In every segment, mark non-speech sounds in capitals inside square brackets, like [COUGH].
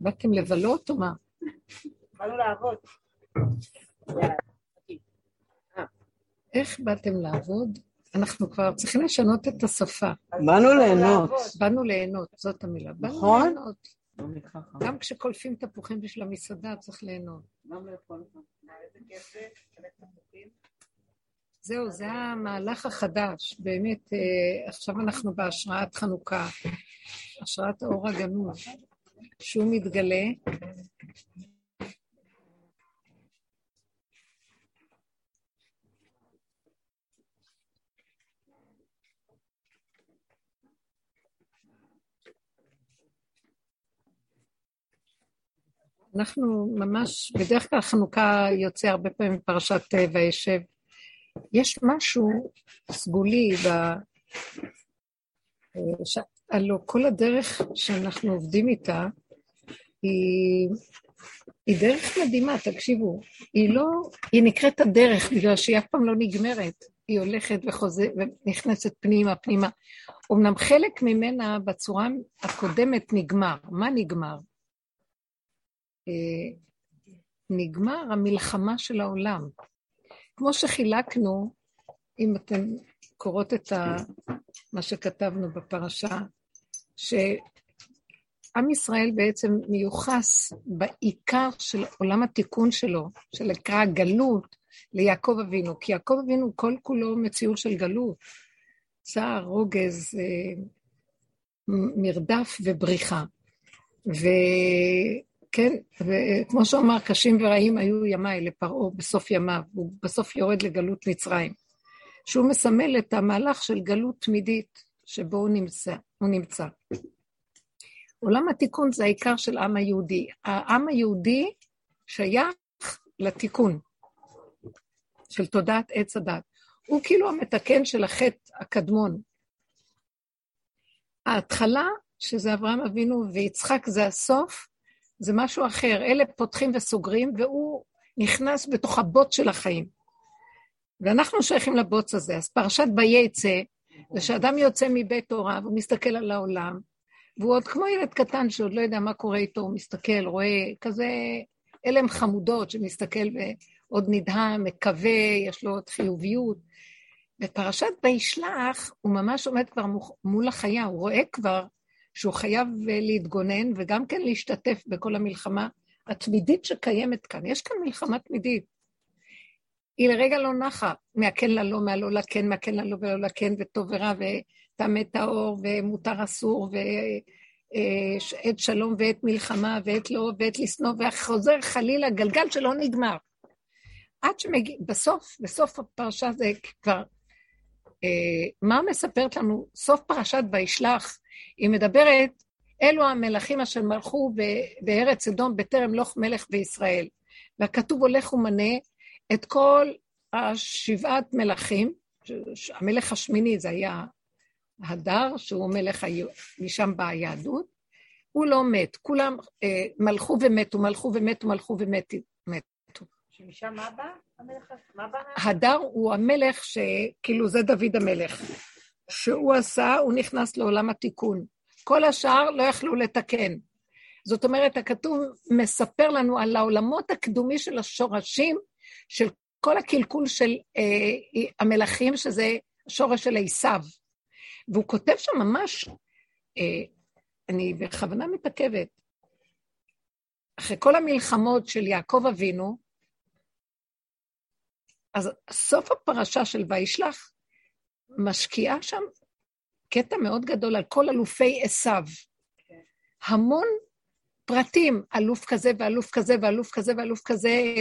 באתם לבלות או מה? באנו לעבוד. איך באתם לעבוד? אנחנו כבר צריכים לשנות את השפה. באנו ליהנות. באנו ליהנות, זאת המילה. באנו נכון. ליהנות. גם כשקולפים תפוחים בשביל המסעדה צריך ליהנות. זהו, זה המהלך החדש. באמת, אה, עכשיו אנחנו בהשראת חנוכה, השראת האור הגנוז, שהוא מתגלה. אנחנו ממש, בדרך כלל חנוכה יוצא הרבה פעמים מפרשת אה, וישב. יש משהו סגולי ב... הלוא כל הדרך שאנחנו עובדים איתה היא, היא דרך מדהימה, תקשיבו. היא לא, היא נקראת הדרך בגלל שהיא אף פעם לא נגמרת. היא הולכת וחוזרת ונכנסת פנימה, פנימה. אמנם חלק ממנה בצורה הקודמת נגמר. מה נגמר? אה, נגמר המלחמה של העולם. כמו שחילקנו, אם אתן קוראות את ה, מה שכתבנו בפרשה, שעם ישראל בעצם מיוחס בעיקר של עולם התיקון שלו, שנקרא גלות, ליעקב אבינו, כי יעקב אבינו כל כולו מציאות של גלות, צער, רוגז, אה, מרדף ובריחה. ו... כן, וכמו שאמר, קשים ורעים היו ימיי לפרעה בסוף ימיו, הוא בסוף יורד לגלות מצרים, שהוא מסמל את המהלך של גלות תמידית שבו הוא נמצא. הוא נמצא. עולם התיקון זה העיקר של העם היהודי. העם היהודי שייך לתיקון של תודעת עץ הדת. הוא כאילו המתקן של החטא הקדמון. ההתחלה, שזה אברהם אבינו ויצחק זה הסוף, זה משהו אחר. אלה פותחים וסוגרים, והוא נכנס בתוך הבוט של החיים. ואנחנו שייכים לבוץ הזה. אז פרשת ויצא, זה שאדם יוצא מבית הוריו, הוא מסתכל על העולם, והוא עוד כמו ילד קטן שעוד לא יודע מה קורה איתו, הוא מסתכל, רואה כזה הלם חמודות שמסתכל ועוד נדהם, מקווה, יש לו עוד חיוביות. בפרשת וישלח, הוא ממש עומד כבר מול החיה, הוא רואה כבר שהוא חייב אה, להתגונן וגם כן להשתתף בכל המלחמה התמידית שקיימת כאן. יש כאן מלחמה תמידית. היא לרגע לא נחה, מהכן ללא, מהלא לכן, מהכן ללא ולא לכן, וטוב ורע, וטמא טהור, ומותר אסור, ועת שלום ועת מלחמה, ועת לא, ועת לשנוא, וחוזר חלילה, גלגל שלא נגמר. עד שמגיע, בסוף, בסוף הפרשה זה כבר, אה, מה מספרת לנו? סוף פרשת וישלח, היא מדברת, אלו המלכים אשר מלכו בארץ אדום בטרם לוך מלך בישראל. והכתוב הולך ומנה את כל השבעת מלכים, המלך השמיני זה היה הדר, שהוא מלך, משם באה היהדות, הוא לא מת, כולם אה, מלכו ומתו, מלכו ומתו, מלכו ומתו. שמשם מה בא המלך? מה בא? הדר הוא המלך שכאילו זה דוד המלך. שהוא עשה, הוא נכנס לעולם התיקון. כל השאר לא יכלו לתקן. זאת אומרת, הכתוב מספר לנו על העולמות הקדומי של השורשים, של כל הקלקול של אה, המלכים, שזה השורש של עשיו. והוא כותב שם ממש, אה, אני בכוונה מתעכבת, אחרי כל המלחמות של יעקב אבינו, אז סוף הפרשה של וישלח משקיעה שם קטע מאוד גדול על כל אלופי עשיו. המון פרטים, אלוף כזה ואלוף כזה ואלוף כזה ואלוף כזה,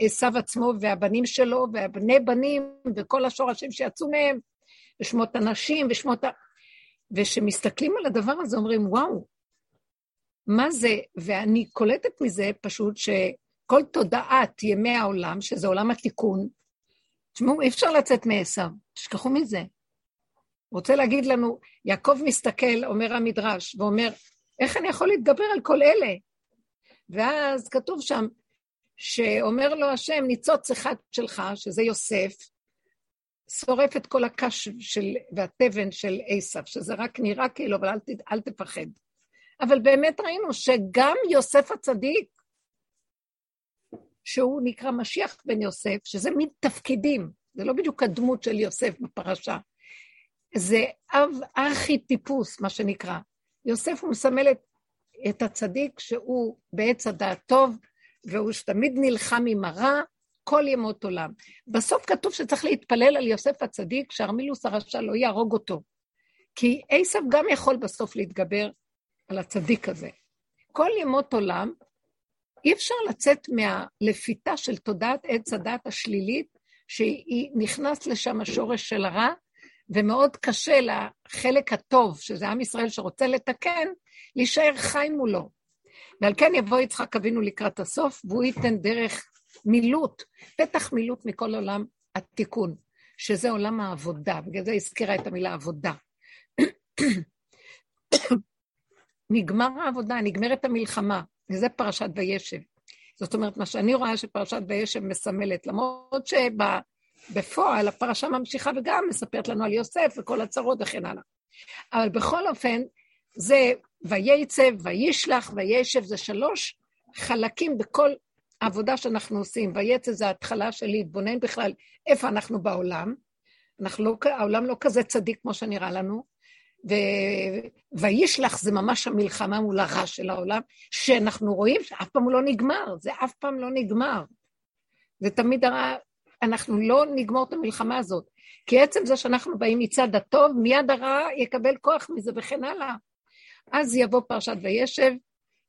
עשיו עצמו והבנים שלו והבני בנים וכל השורשים שיצאו מהם, ושמות הנשים ושמות ה... וכשמסתכלים על הדבר הזה אומרים, וואו, מה זה? ואני קולטת מזה פשוט שכל תודעת ימי העולם, שזה עולם התיקון, תשמעו, אי אפשר לצאת מעשיו, תשכחו מזה. רוצה להגיד לנו, יעקב מסתכל, אומר המדרש, ואומר, איך אני יכול להתגבר על כל אלה? ואז כתוב שם, שאומר לו השם, ניצוץ אחד שלך, שזה יוסף, שורף את כל הקש של, והתבן של עשיו, שזה רק נראה כאילו, אבל אל, אל תפחד. אבל באמת ראינו שגם יוסף הצדיק, שהוא נקרא משיח בן יוסף, שזה מין תפקידים, זה לא בדיוק הדמות של יוסף בפרשה, זה אב ארכי טיפוס, מה שנקרא. יוסף הוא מסמל את, את הצדיק שהוא בעץ הדעת טוב, והוא שתמיד נלחם עם הרע כל ימות עולם. בסוף כתוב שצריך להתפלל על יוסף הצדיק, שארמילוס הרשע לא יהרוג אותו. כי עשב גם יכול בסוף להתגבר על הצדיק הזה. כל ימות עולם, אי אפשר לצאת מהלפיתה של תודעת עץ הדת השלילית, שהיא נכנס לשם השורש של הרע, ומאוד קשה לחלק הטוב, שזה עם ישראל שרוצה לתקן, להישאר חי מולו. ועל כן יבוא יצחק אבינו לקראת הסוף, והוא ייתן דרך מילוט, פתח מילוט מכל עולם התיקון, שזה עולם העבודה, בגלל זה הזכירה את המילה עבודה. [COUGHS] נגמר העבודה, נגמרת המלחמה, וזה פרשת וישב. זאת אומרת, מה שאני רואה שפרשת וישב מסמלת, למרות שבפועל הפרשה ממשיכה וגם מספרת לנו על יוסף וכל הצרות וכן הלאה. אבל בכל אופן, זה וייצב, וישלח, וישב, זה שלוש חלקים בכל העבודה שאנחנו עושים. וייצב זה ההתחלה של להתבונן בכלל איפה אנחנו בעולם. אנחנו לא, העולם לא כזה צדיק כמו שנראה לנו, ו... וישלח זה ממש המלחמה מול הרע של העולם, שאנחנו רואים שאף פעם הוא לא נגמר, זה אף פעם לא נגמר. זה תמיד הרע, אנחנו לא נגמור את המלחמה הזאת. כי עצם זה שאנחנו באים מצד הטוב, מיד הרע יקבל כוח מזה וכן הלאה. אז יבוא פרשת וישב,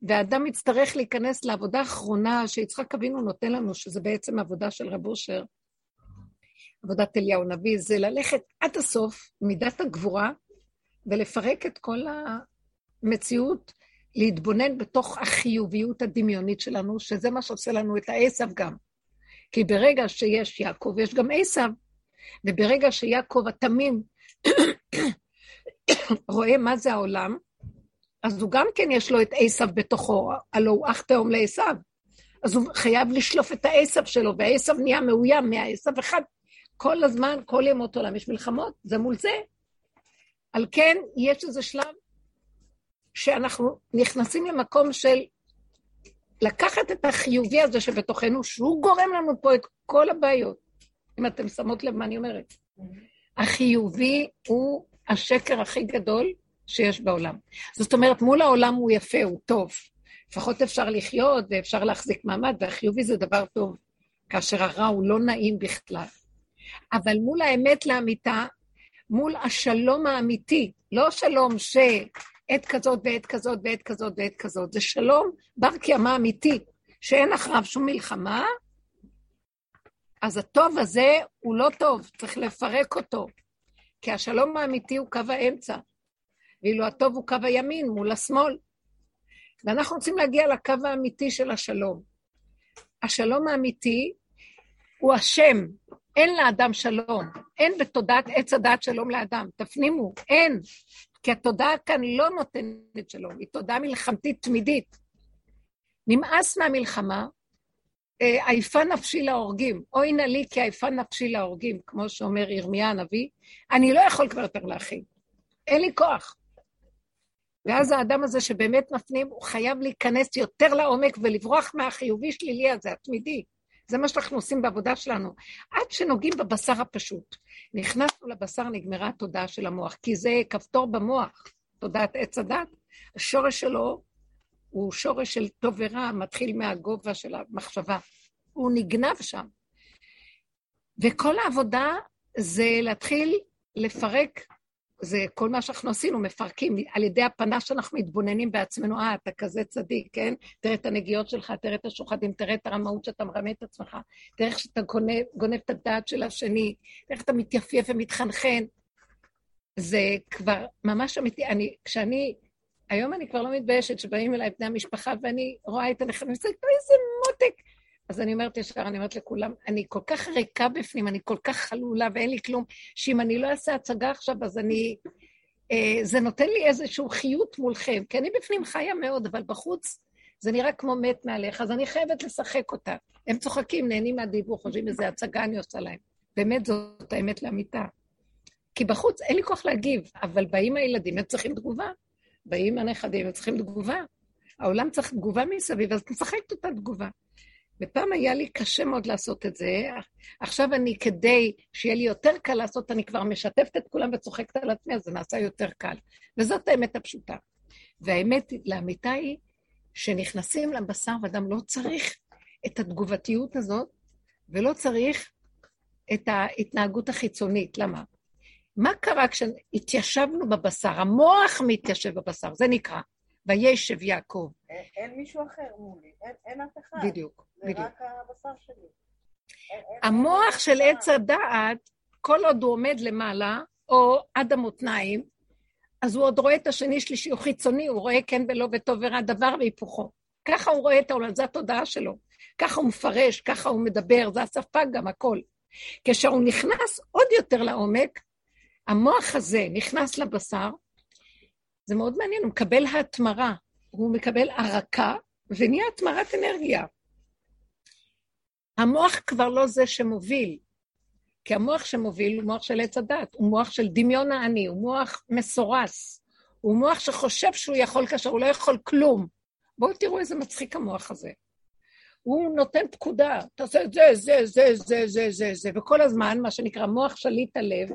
והאדם יצטרך להיכנס לעבודה האחרונה שיצחק אבינו נותן לנו, שזה בעצם עבודה של רב אושר, עבודת אליהו נביא, זה ללכת עד הסוף, מידת הגבורה, ולפרק את כל המציאות, להתבונן בתוך החיוביות הדמיונית שלנו, שזה מה שעושה לנו את העשב גם. כי ברגע שיש יעקב, יש גם עשב, וברגע שיעקב התמים [COUGHS] רואה מה זה העולם, אז הוא גם כן יש לו את עשב בתוכו, הלוא הוא אח תאום לעשב. אז הוא חייב לשלוף את העשב שלו, והעשב נהיה מאוים מהעשב אחד. כל הזמן, כל ימות עולם יש מלחמות, זה מול זה. על כן, יש איזה שלב שאנחנו נכנסים למקום של לקחת את החיובי הזה שבתוכנו, שהוא גורם לנו פה את כל הבעיות. אם אתם שמות לב מה אני אומרת. החיובי הוא השקר הכי גדול שיש בעולם. זאת אומרת, מול העולם הוא יפה, הוא טוב. לפחות אפשר לחיות ואפשר להחזיק מעמד, והחיובי זה דבר טוב, כאשר הרע הוא לא נעים בכלל. אבל מול האמת לאמיתה, מול השלום האמיתי, לא שלום שעת כזאת ועת כזאת ועת כזאת ועת כזאת, זה שלום בר קיימא אמיתי, שאין אחריו שום מלחמה, אז הטוב הזה הוא לא טוב, צריך לפרק אותו. כי השלום האמיתי הוא קו האמצע, ואילו הטוב הוא קו הימין מול השמאל. ואנחנו רוצים להגיע לקו האמיתי של השלום. השלום האמיתי הוא השם, אין לאדם שלום. אין בתודעת עץ הדעת שלום לאדם. תפנימו, אין. כי התודעה כאן לא נותנת שלום, היא תודעה מלחמתית תמידית. נמאס מהמלחמה, אה, עייפה נפשי להורגים. אוי נא לי כי עייפה נפשי להורגים, כמו שאומר ירמיה הנביא, אני לא יכול כבר יותר להכין. אין לי כוח. ואז האדם הזה שבאמת מפנים, הוא חייב להיכנס יותר לעומק ולברוח מהחיובי שלילי הזה, התמידי. זה מה שאנחנו עושים בעבודה שלנו. עד שנוגעים בבשר הפשוט. נכנסנו לבשר, נגמרה התודעה של המוח, כי זה כפתור במוח, תודעת עץ הדת. השורש שלו הוא שורש של טוב ורע, מתחיל מהגובה של המחשבה. הוא נגנב שם. וכל העבודה זה להתחיל לפרק זה כל מה שאנחנו עשינו, מפרקים, על ידי הפנה שאנחנו מתבוננים בעצמנו, אה, אתה כזה צדיק, כן? תראה את הנגיעות שלך, תראה את השוחדים, תראה את הרמאות שאתה מרמה את עצמך, תראה איך שאתה גונב, גונב את הדעת של השני, איך אתה מתייפייף ומתחנחן. זה כבר ממש אמיתי. אני, כשאני, היום אני כבר לא מתביישת שבאים אליי בני המשפחה ואני רואה את הנכדים, אומרת, איזה מותק. אז אני אומרת ישר, אני אומרת לכולם, אני כל כך ריקה בפנים, אני כל כך חלולה ואין לי כלום, שאם אני לא אעשה הצגה עכשיו, אז אני... אה, זה נותן לי איזשהו חיות מולכם, כי אני בפנים חיה מאוד, אבל בחוץ זה נראה כמו מת מעליך, אז אני חייבת לשחק אותה. הם צוחקים, נהנים מהדיבור, חושבים איזה הצגה אני עושה להם. באמת זאת האמת לאמיתה. כי בחוץ אין לי כוח להגיב, אבל באים הילדים, הם צריכים תגובה. באים הנכדים, הם צריכים תגובה. העולם צריך תגובה מסביב, אז תשחקת אותה תגובה. ופעם היה לי קשה מאוד לעשות את זה. עכשיו אני, כדי שיהיה לי יותר קל לעשות, אני כבר משתפת את כולם וצוחקת על עצמי, אז זה נעשה יותר קל. וזאת האמת הפשוטה. והאמת לאמיתה היא שנכנסים לבשר ואדם לא צריך את התגובתיות הזאת, ולא צריך את ההתנהגות החיצונית. למה? מה קרה כשהתיישבנו בבשר? המוח מתיישב בבשר, זה נקרא. וישב יעקב. אין, אין מישהו אחר מולי, אין, אין אף אחד. בדיוק, זה בדיוק. רק הבשר שלי. אין, המוח של עץ הדעת, כל עוד הוא עומד למעלה, או עד המותניים, אז הוא עוד רואה את השני שלישי, הוא חיצוני, הוא רואה כן ולא וטוב ורע, דבר והיפוכו. ככה הוא רואה את העולם, זו התודעה שלו. ככה הוא מפרש, ככה הוא מדבר, זה השפה גם, הכל. כשהוא נכנס עוד יותר לעומק, המוח הזה נכנס לבשר, זה מאוד מעניין, הוא מקבל התמרה, הוא מקבל ערקה, ונהיה התמרת אנרגיה. המוח כבר לא זה שמוביל, כי המוח שמוביל הוא מוח של עץ הדת, הוא מוח של דמיון האני, הוא מוח מסורס, הוא מוח שחושב שהוא יכול כאשר הוא לא יכול כלום. בואו תראו איזה מצחיק המוח הזה. הוא נותן פקודה, תעשה את זה, זה, זה, זה, זה, זה, זה, וכל הזמן, מה שנקרא מוח שליט הלב,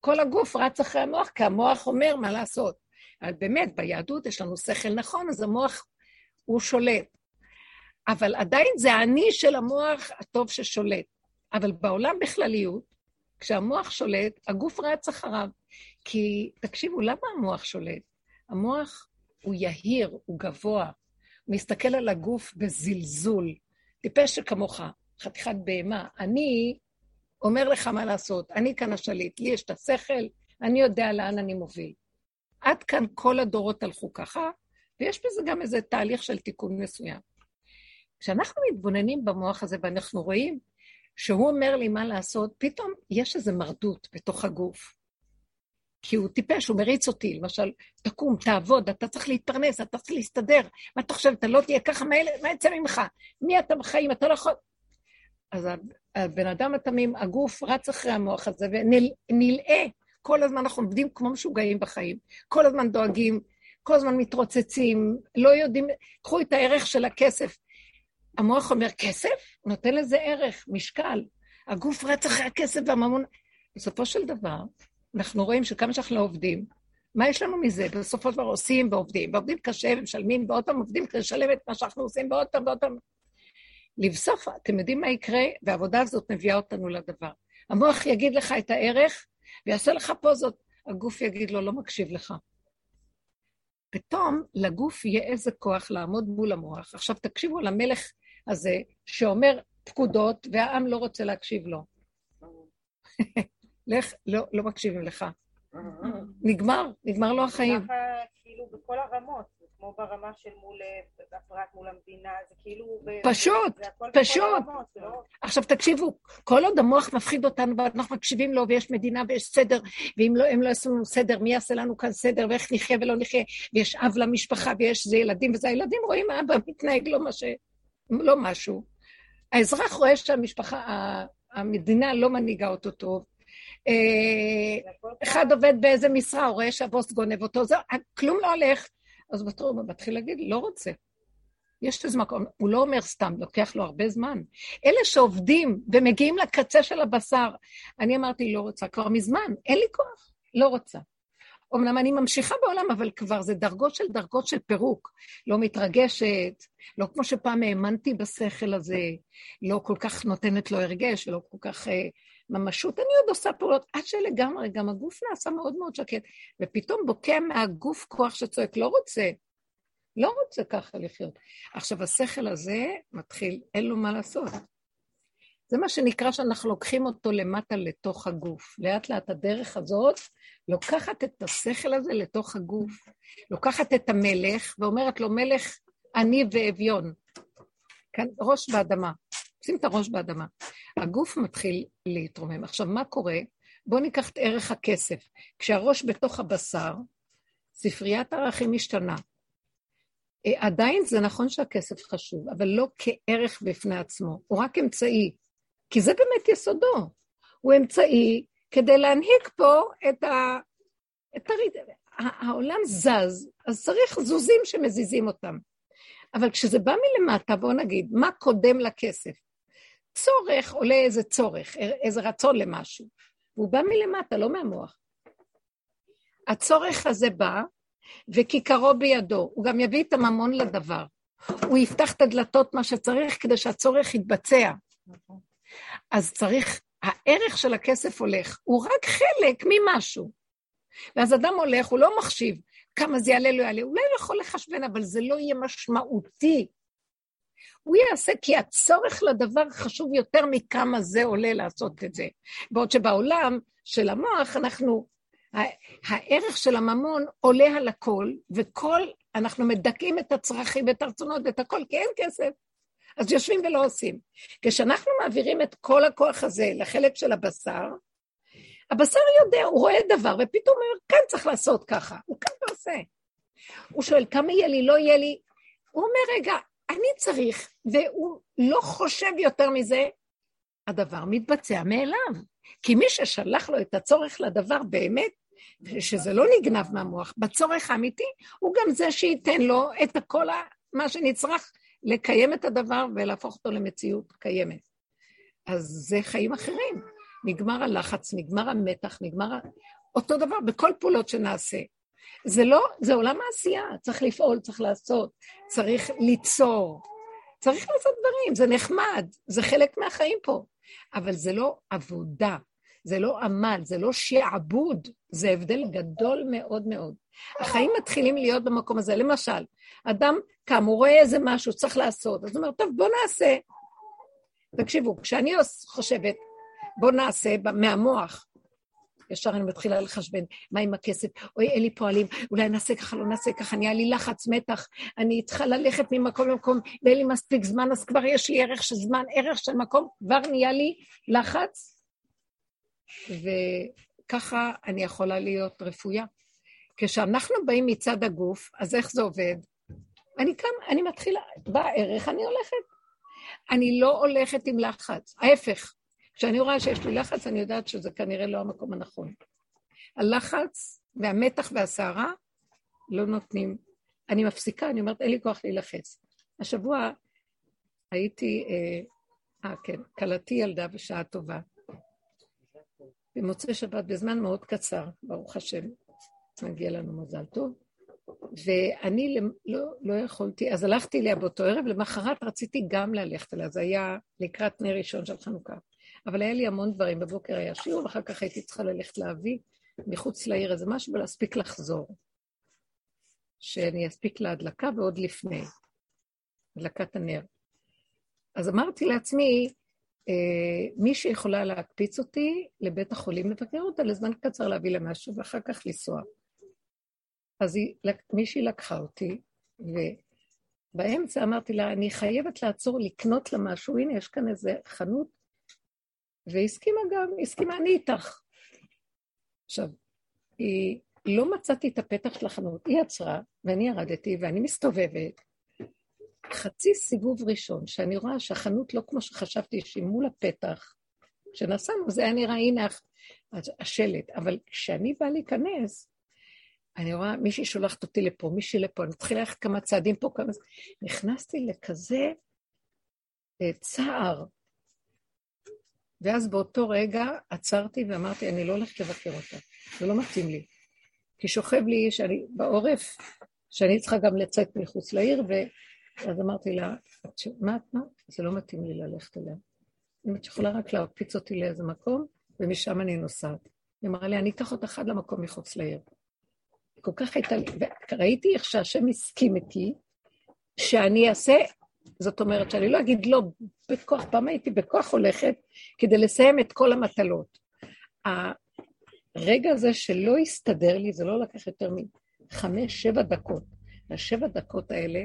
כל הגוף רץ אחרי המוח, כי המוח אומר מה לעשות. אבל באמת, ביהדות יש לנו שכל נכון, אז המוח הוא שולט. אבל עדיין זה האני של המוח הטוב ששולט. אבל בעולם בכלליות, כשהמוח שולט, הגוף רץ אחריו. כי, תקשיבו, למה המוח שולט? המוח הוא יהיר, הוא גבוה, הוא מסתכל על הגוף בזלזול. טיפש שכמוך, חתיכת בהמה. אני אומר לך מה לעשות, אני כאן השליט, לי יש את השכל, אני יודע לאן אני מוביל. עד כאן כל הדורות הלכו ככה, ויש בזה גם איזה תהליך של תיקון מסוים. כשאנחנו מתבוננים במוח הזה ואנחנו רואים שהוא אומר לי מה לעשות, פתאום יש איזו מרדות בתוך הגוף. כי הוא טיפש, הוא מריץ אותי, למשל, תקום, תעבוד, אתה צריך להתפרנס, אתה צריך להסתדר, מה אתה חושב, אתה לא תהיה ככה, מה, מה יצא ממך? מי אתה בחיים, אתה לא יכול... אז הבן אדם התמים, הגוף רץ אחרי המוח הזה ונלאה. כל הזמן אנחנו עובדים כמו משוגעים בחיים. כל הזמן דואגים, כל הזמן מתרוצצים, לא יודעים, קחו את הערך של הכסף. המוח אומר, כסף? נותן לזה ערך, משקל. הגוף רץ אחרי הכסף והממון. בסופו של דבר, אנחנו רואים שכמה שאנחנו לא עובדים, מה יש לנו מזה? בסופו של דבר עושים ועובדים, ועובדים קשה ומשלמים, ועוד פעם עובדים כדי לשלם את מה שאנחנו עושים, ועוד פעם ועוד פעם. לבסוף, אתם יודעים מה יקרה? והעבודה הזאת מביאה אותנו לדבר. המוח יגיד לך את הערך, ויעשה לך פוזות. הגוף יגיד לו, לא מקשיב לך. פתאום לגוף יהיה איזה כוח לעמוד מול המוח. עכשיו תקשיבו למלך הזה, שאומר פקודות, והעם לא רוצה להקשיב לו. [LAUGHS] לך, לא, לא מקשיבים לך. נגמר, נגמר לו החיים. ככה כאילו בכל הרמות, כמו ברמה של מול הפרט מול המדינה, זה כאילו... פשוט, זה פשוט. הרמות, לא... עכשיו תקשיבו, כל עוד המוח מפחיד אותנו ואנחנו מקשיבים לו ויש מדינה ויש סדר, ואם לא, הם לא יעשו לנו סדר, מי יעשה לנו כאן סדר ואיך נחיה ולא נחיה, ויש אב למשפחה ויש זה ילדים וזה, הילדים רואים אבא מתנהג לא, מש... לא משהו. האזרח רואה שהמשפחה, המדינה לא מנהיגה אותו טוב. אה, אחד עובד באיזה משרה, הוא רואה שהבוס גונב אותו, זה, כלום לא הולך. אז הוא מתחיל להגיד, לא רוצה. יש איזה מקום, הוא לא אומר סתם, לוקח לו הרבה זמן. אלה שעובדים ומגיעים לקצה של הבשר, אני אמרתי, לא רוצה, כבר מזמן, אין לי כוח, לא רוצה. אמנם אני ממשיכה בעולם, אבל כבר זה דרגות של דרגות של פירוק. לא מתרגשת, לא כמו שפעם האמנתי בשכל הזה, לא כל כך נותנת לו הרגש, ולא כל כך אה, ממשות. אני עוד עושה פעולות, עד שלגמרי, גם הגוף נעשה מאוד מאוד שקט, ופתאום בוקע מהגוף כוח שצועק, לא רוצה, לא רוצה ככה לחיות. עכשיו, השכל הזה מתחיל, אין לו מה לעשות. זה מה שנקרא שאנחנו לוקחים אותו למטה לתוך הגוף. לאט לאט הדרך הזאת לוקחת את השכל הזה לתוך הגוף, לוקחת את המלך ואומרת לו, מלך עני ואביון. כאן ראש באדמה, שים את הראש באדמה. הגוף מתחיל להתרומם. עכשיו, מה קורה? בואו ניקח את ערך הכסף. כשהראש בתוך הבשר, ספריית הערכים משתנה. אה, עדיין זה נכון שהכסף חשוב, אבל לא כערך בפני עצמו, הוא רק אמצעי, כי זה באמת יסודו. הוא אמצעי כדי להנהיג פה את ה... את הריד... העולם זז, אז צריך זוזים שמזיזים אותם. אבל כשזה בא מלמטה, בואו נגיד, מה קודם לכסף? צורך עולה איזה צורך, איזה רצון למשהו. והוא בא מלמטה, לא מהמוח. הצורך הזה בא, וכיכרו בידו. הוא גם יביא את הממון לדבר. הוא יפתח את הדלתות מה שצריך כדי שהצורך יתבצע. אז צריך, הערך של הכסף הולך, הוא רק חלק ממשהו. ואז אדם הולך, הוא לא מחשיב כמה זה יעלה, לא יעלה, אולי הוא יכול לחשבן, אבל זה לא יהיה משמעותי. הוא יעשה כי הצורך לדבר חשוב יותר מכמה זה עולה לעשות את זה. בעוד שבעולם של המוח אנחנו, הערך של הממון עולה על הכל, וכל, אנחנו מדכאים את הצרכים ואת הרצונות ואת הכל, כי אין כסף. אז יושבים ולא עושים. כשאנחנו מעבירים את כל הכוח הזה לחלק של הבשר, הבשר יודע, הוא רואה דבר, ופתאום הוא אומר, כן צריך לעשות ככה, הוא כאן ועושה. הוא שואל, כמה יהיה לי, לא יהיה לי? הוא אומר, רגע, אני צריך, והוא לא חושב יותר מזה, הדבר מתבצע מאליו. כי מי ששלח לו את הצורך לדבר באמת, שזה לא נגנב מהמוח, בצורך האמיתי, הוא גם זה שייתן לו את הכל, מה שנצרך לקיים את הדבר ולהפוך אותו למציאות קיימת. אז זה חיים אחרים. נגמר הלחץ, נגמר המתח, נגמר... אותו דבר בכל פעולות שנעשה. זה לא, זה עולם העשייה, צריך לפעול, צריך לעשות, צריך ליצור, צריך לעשות דברים, זה נחמד, זה חלק מהחיים פה, אבל זה לא עבודה, זה לא עמל, זה לא שעבוד, זה הבדל גדול מאוד מאוד. החיים מתחילים להיות במקום הזה. למשל, אדם קם, הוא רואה איזה משהו צריך לעשות, אז הוא אומר, טוב, בוא נעשה. תקשיבו, כשאני חושבת, בוא נעשה מהמוח, ישר אני מתחילה לחשבן, מה עם הכסף? אוי, אין לי פועלים, אולי נעשה ככה, לא נעשה ככה, נהיה לי לחץ, מתח, אני צריכה ללכת ממקום למקום, ואין לי מספיק זמן, אז כבר יש לי ערך של זמן, ערך של מקום, כבר נהיה לי לחץ, וככה אני יכולה להיות רפויה. כשאנחנו באים מצד הגוף, אז איך זה עובד? אני כאן, אני מתחילה, בא ערך, אני הולכת. אני לא הולכת עם לחץ, ההפך. כשאני רואה שיש לי לחץ, אני יודעת שזה כנראה לא המקום הנכון. הלחץ והמתח והסערה לא נותנים. אני מפסיקה, אני אומרת, אין לי כוח להילחץ. השבוע הייתי, אה, אה כן, כלתי ילדה בשעה טובה. במוצאי שבת, בזמן מאוד קצר, ברוך השם, מגיע לנו מזל טוב. ואני לא, לא יכולתי, אז הלכתי אליה באותו ערב, למחרת רציתי גם ללכת אליה, זה היה לקראת נר ראשון של חנוכה. אבל היה לי המון דברים, בבוקר היה שיעור, ואחר כך הייתי צריכה ללכת להביא מחוץ לעיר איזה משהו ולהספיק לחזור. שאני אספיק להדלקה ועוד לפני, הדלקת הנר. אז אמרתי לעצמי, אה, מי שיכולה להקפיץ אותי לבית החולים, לבקר אותה לזמן קצר להביא לה משהו ואחר כך לנסוע. אז מישהי לקחה אותי, ובאמצע אמרתי לה, אני חייבת לעצור לקנות לה משהו, הנה, יש כאן איזה חנות, והסכימה גם, הסכימה, אני איתך. עכשיו, היא, לא מצאתי את הפתח של החנות, היא עצרה, ואני ירדתי, ואני מסתובבת. חצי סיבוב ראשון, שאני רואה שהחנות לא כמו שחשבתי, שהיא מול הפתח, כשנסענו זה היה נראה, הנה השלט, אבל כשאני באה להיכנס, אני רואה מישהי שולחת אותי לפה, מישהי לפה, אני מתחילה ללכת כמה צעדים פה, כמה... נכנסתי לכזה אה, צער. ואז באותו רגע עצרתי ואמרתי, אני לא הולכת לבקר אותה, זה לא מתאים לי. כי שוכב לי שאני בעורף, שאני צריכה גם לצאת מחוץ לעיר, ואז אמרתי לה, מה את מה? זה לא מתאים לי ללכת אליה. אם את יכולה רק להקפיץ אותי לאיזה מקום, ומשם אני נוסעת. היא אמרה לי, אני אקח אותך עד למקום מחוץ לעיר. כל כך הייתה לי, וראיתי איך שהשם הסכים איתי, שאני אעשה, זאת אומרת שאני לא אגיד לא בכוח, פעם הייתי בכוח הולכת כדי לסיים את כל המטלות. הרגע הזה שלא הסתדר לי, זה לא לקח יותר מחמש, שבע דקות. והשבע דקות האלה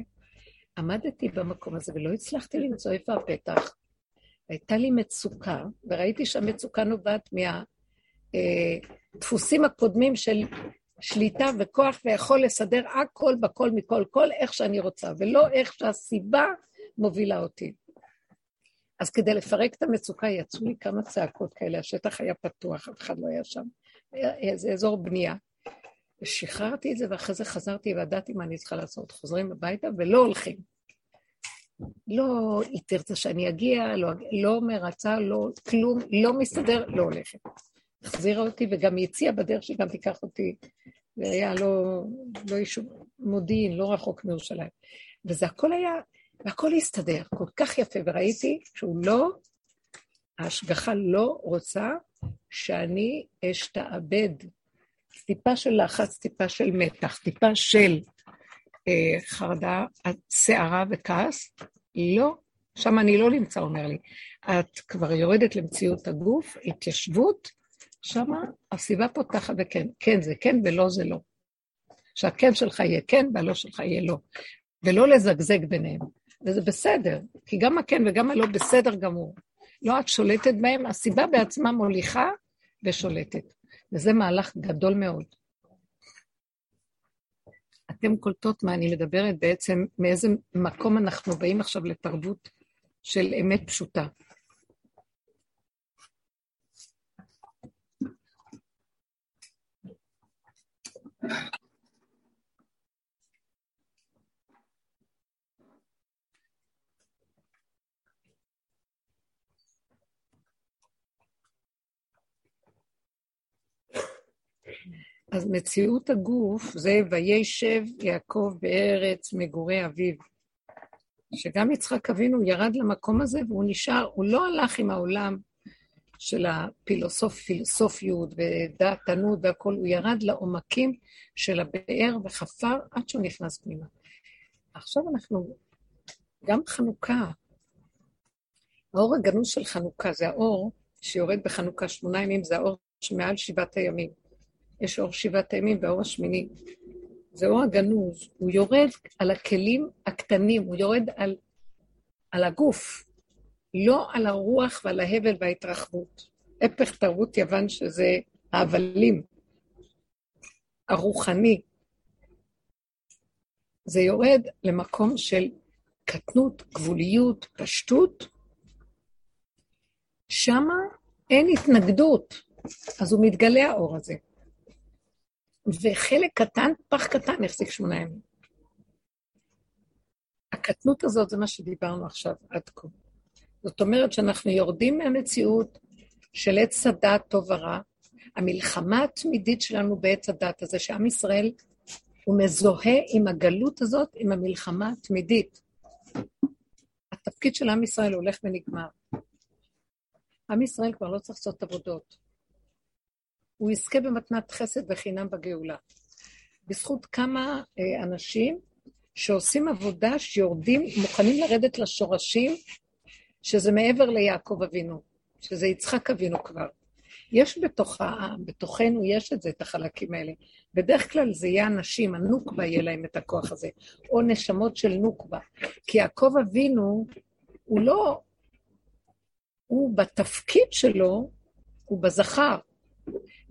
עמדתי במקום הזה ולא הצלחתי למצוא איפה הפתח. הייתה לי מצוקה, וראיתי שהמצוקה נובעת מהדפוסים הקודמים של שליטה וכוח ויכול לסדר הכל בכל מכל כל איך שאני רוצה, ולא איך שהסיבה מובילה אותי. אז כדי לפרק את המצוקה יצאו לי כמה צעקות כאלה, השטח היה פתוח, אף אחד לא היה שם. היה איזה אזור בנייה. ושחררתי את זה, ואחרי זה חזרתי וידעתי מה אני צריכה לעשות. חוזרים הביתה ולא הולכים. לא, היא תרצה שאני אגיע, לא, לא מרצה, לא כלום, לא מסתדר, לא הולכת. החזירה אותי וגם הציעה בדרך שגם תיקח אותי. זה היה לא, לא יישוב מודיעין, לא רחוק מירושלים. וזה הכל היה, והכל הסתדר כל כך יפה, וראיתי שהוא לא, ההשגחה לא רוצה שאני אשתעבד. טיפה של לחץ, טיפה של מתח, טיפה של אה, חרדה, שערה וכעס, לא, שם אני לא נמצא, אומר לי. את כבר יורדת למציאות הגוף, התיישבות, שם הסיבה פותחת וכן. כן זה כן ולא זה לא. שהכן שלך יהיה כן והלא שלך יהיה לא. ולא לזגזג ביניהם. וזה בסדר, כי גם הכן וגם הלא בסדר גמור. לא את שולטת בהם, הסיבה בעצמה מוליכה ושולטת. וזה מהלך גדול מאוד. אתם קולטות מה אני מדברת בעצם, מאיזה מקום אנחנו באים עכשיו לתרבות של אמת פשוטה. אז מציאות הגוף זה וישב יעקב בארץ מגורי אביו. שגם יצחק אבינו ירד למקום הזה והוא נשאר, הוא לא הלך עם העולם של הפילוסופיות ודעתנות והכול, הוא ירד לעומקים של הבאר וחפר עד שהוא נכנס פנימה. עכשיו אנחנו, גם חנוכה, האור הגנוז של חנוכה זה האור שיורד בחנוכה שמונה ימים, זה האור שמעל שבעת הימים. יש אור שבעת הימים והאור השמיני. זה אור הגנוז, הוא יורד על הכלים הקטנים, הוא יורד על, על הגוף, לא על הרוח ועל ההבל וההתרחבות. הפך תרבות יוון שזה ההבלים, הרוחני. זה יורד למקום של קטנות, גבוליות, פשטות. שמה אין התנגדות, אז הוא מתגלה האור הזה. וחלק קטן, פח קטן, החזיק שמונה ימים. הקטנות הזאת זה מה שדיברנו עכשיו עד כה. זאת אומרת שאנחנו יורדים מהמציאות של עץ הדת טוב ורע. המלחמה התמידית שלנו בעץ הדת הזה, שעם ישראל הוא מזוהה עם הגלות הזאת, עם המלחמה התמידית. התפקיד של עם ישראל הולך ונגמר. עם ישראל כבר לא צריך לעשות עבודות. הוא יזכה במתנת חסד וחינם בגאולה. בזכות כמה אה, אנשים שעושים עבודה, שיורדים, מוכנים לרדת לשורשים, שזה מעבר ליעקב אבינו, שזה יצחק אבינו כבר. יש בתוכה, בתוכנו, יש את זה, את החלקים האלה. בדרך כלל זה יהיה אנשים, הנוקבה יהיה להם את הכוח הזה, או נשמות של נוקבה. כי יעקב אבינו, הוא לא, הוא בתפקיד שלו, הוא בזכר,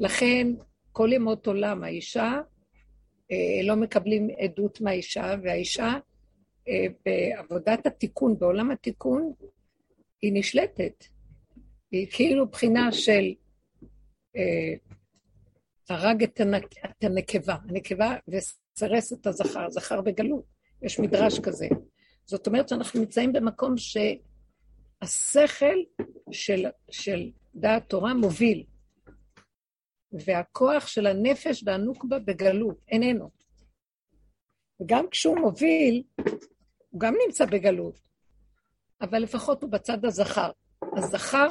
לכן כל ימות עולם האישה, אה, לא מקבלים עדות מהאישה, והאישה אה, בעבודת התיקון, בעולם התיקון, היא נשלטת. היא כאילו בחינה של אה, הרג את, הנק, את הנקבה, הנקבה וסרס את הזכר, זכר בגלות. יש מדרש כזה. זאת אומרת שאנחנו נמצאים במקום שהשכל של, של דעת תורה מוביל. והכוח של הנפש והנוקבה בגלות, איננו. וגם כשהוא מוביל, הוא גם נמצא בגלות, אבל לפחות הוא בצד הזכר. הזכר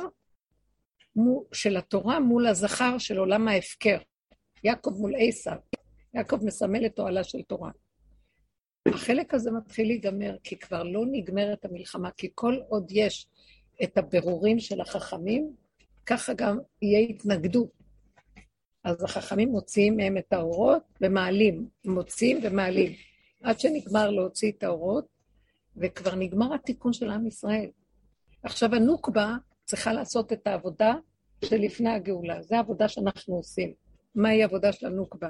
של התורה מול הזכר של עולם ההפקר. יעקב מול עשיו. יעקב מסמל את אוהלה של תורה. החלק הזה מתחיל להיגמר, כי כבר לא נגמרת המלחמה, כי כל עוד יש את הבירורים של החכמים, ככה גם יהיה התנגדות. אז החכמים מוציאים מהם את האורות ומעלים, מוציאים ומעלים, עד שנגמר להוציא את האורות, וכבר נגמר התיקון של עם ישראל. עכשיו הנוקבה צריכה לעשות את העבודה שלפני הגאולה. זו העבודה שאנחנו עושים. מהי העבודה של הנוקבה?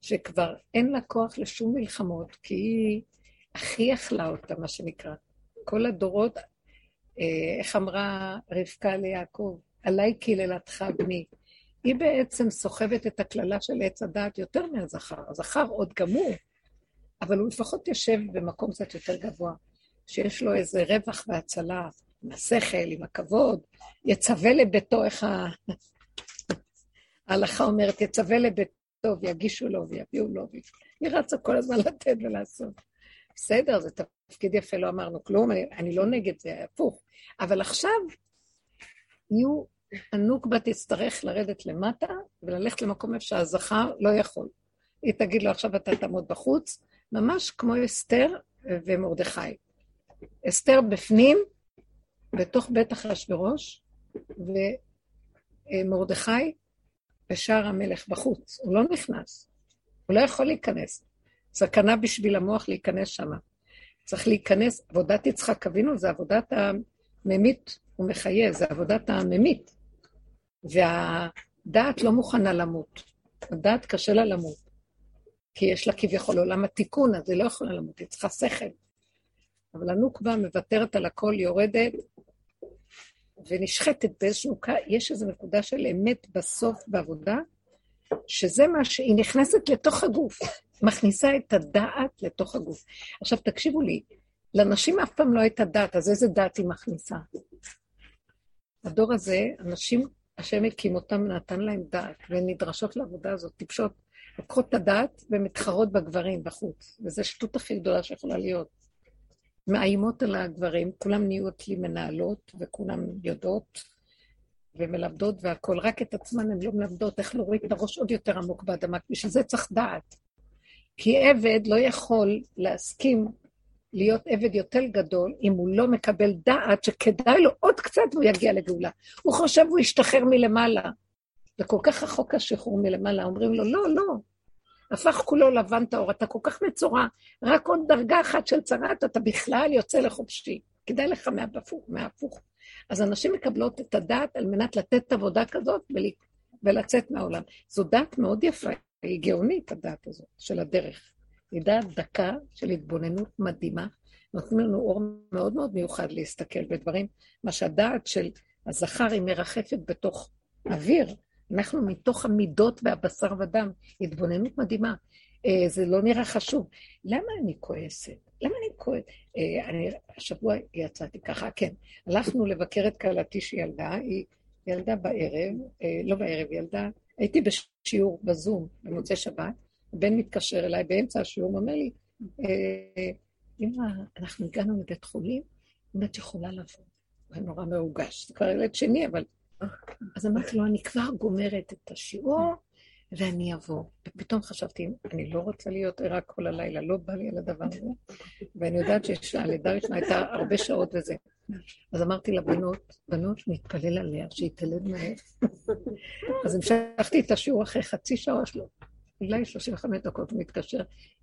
שכבר אין לה כוח לשום מלחמות, כי היא הכי אכלה אותה, מה שנקרא. כל הדורות, אה, איך אמרה רבקה ליעקב? עליי קיללתך בני. היא בעצם סוחבת את הקללה של עץ הדעת יותר מהזכר. הזכר עוד גמור, אבל הוא לפחות יושב במקום קצת יותר גבוה, שיש לו איזה רווח והצלה, עם השכל, עם הכבוד, יצווה לביתו, איך ההלכה אומרת, יצווה לביתו ויגישו לו ויביאו לו, היא רצה כל הזמן לתת ולעשות. בסדר, זה תפקיד יפה, לא אמרנו כלום, אני, אני לא נגד זה, הפוך. אבל עכשיו יהיו, הנוקבה תצטרך לרדת למטה וללכת למקום איפה שהזכר לא יכול. היא תגיד לו, עכשיו אתה תעמוד בחוץ, ממש כמו אסתר ומרדכי. אסתר בפנים, בתוך בית אחשורוש, ומרדכי בשער המלך בחוץ. הוא לא נכנס, הוא לא יכול להיכנס. סכנה בשביל המוח להיכנס שם. צריך להיכנס, עבודת יצחק אבינו זה עבודת הממית ומחיה, זה עבודת הממית. והדעת לא מוכנה למות. הדעת קשה לה למות. כי יש לה כביכול עולם התיקון, אז היא לא יכולה למות, היא צריכה שכל. אבל הנוקבה מוותרת על הכל, יורדת ונשחטת באיזשהו... יש איזו נקודה של אמת בסוף בעבודה, שזה מה שהיא נכנסת לתוך הגוף, מכניסה את הדעת לתוך הגוף. עכשיו, תקשיבו לי, לנשים אף פעם לא הייתה דעת, אז איזה דעת היא מכניסה? הדור הזה, אנשים, השם הקים אותם, נתן להם דעת, והן נדרשות לעבודה הזאת, טיפשות, לוקחות את הדעת ומתחרות בגברים בחוץ, וזו שטות הכי גדולה שיכולה להיות. מאיימות על הגברים, כולם נהיו אצלי מנהלות, וכולם יודעות, ומלמדות והכול, רק את עצמן הן לא מלמדות איך להוריד את הראש עוד יותר עמוק באדמה, בשביל זה צריך דעת. כי עבד לא יכול להסכים להיות עבד יותר גדול אם הוא לא מקבל דעת שכדאי לו עוד קצת והוא יגיע לגאולה. הוא חושב הוא ישתחרר מלמעלה. וכל כך רחוק השחרור מלמעלה, אומרים לו, לא, לא. הפך כולו לבן טהור, אתה כל כך מצורע, רק עוד דרגה אחת של צרת, אתה בכלל יוצא לחופשי. כדאי לך מהפוך. מהפוך. אז אנשים מקבלות את הדעת על מנת לתת עבודה כזאת ולצאת מהעולם. זו דעת מאוד יפה, היא גאונית, הדעת הזאת, של הדרך. דעת דקה של התבוננות מדהימה, נותנים לנו אור מאוד מאוד מיוחד להסתכל בדברים, מה שהדעת של הזכר היא מרחפת בתוך אוויר, אנחנו מתוך המידות והבשר ודם, התבוננות מדהימה. אה, זה לא נראה חשוב. למה אני כועסת? למה אני כועסת? אה, אני, השבוע יצאתי ככה, כן. הלכנו לבקר את כלתי שילדה, היא ילדה בערב, אה, לא בערב, ילדה, הייתי בשיעור בזום במוצאי שבת, הבן מתקשר אליי באמצע השיעור, אומר לי, אמא, אנחנו הגענו לבית חולים, אם את יכולה לבוא. הוא נורא מרוגש, זה כבר ילד שני, אבל... אז אמרתי לו, אני כבר גומרת את השיעור, ואני אבוא. ופתאום חשבתי, אני לא רוצה להיות ערה כל הלילה, לא בא לי על הדבר הזה, ואני יודעת שהלידה הראשונה הייתה הרבה שעות וזה. אז אמרתי לבנות, בנות, נתפלל עליה, שהיא תלד מהר. אז המשכתי את השיעור אחרי חצי שעה שלו. אולי 35 דקות הוא מתקשר,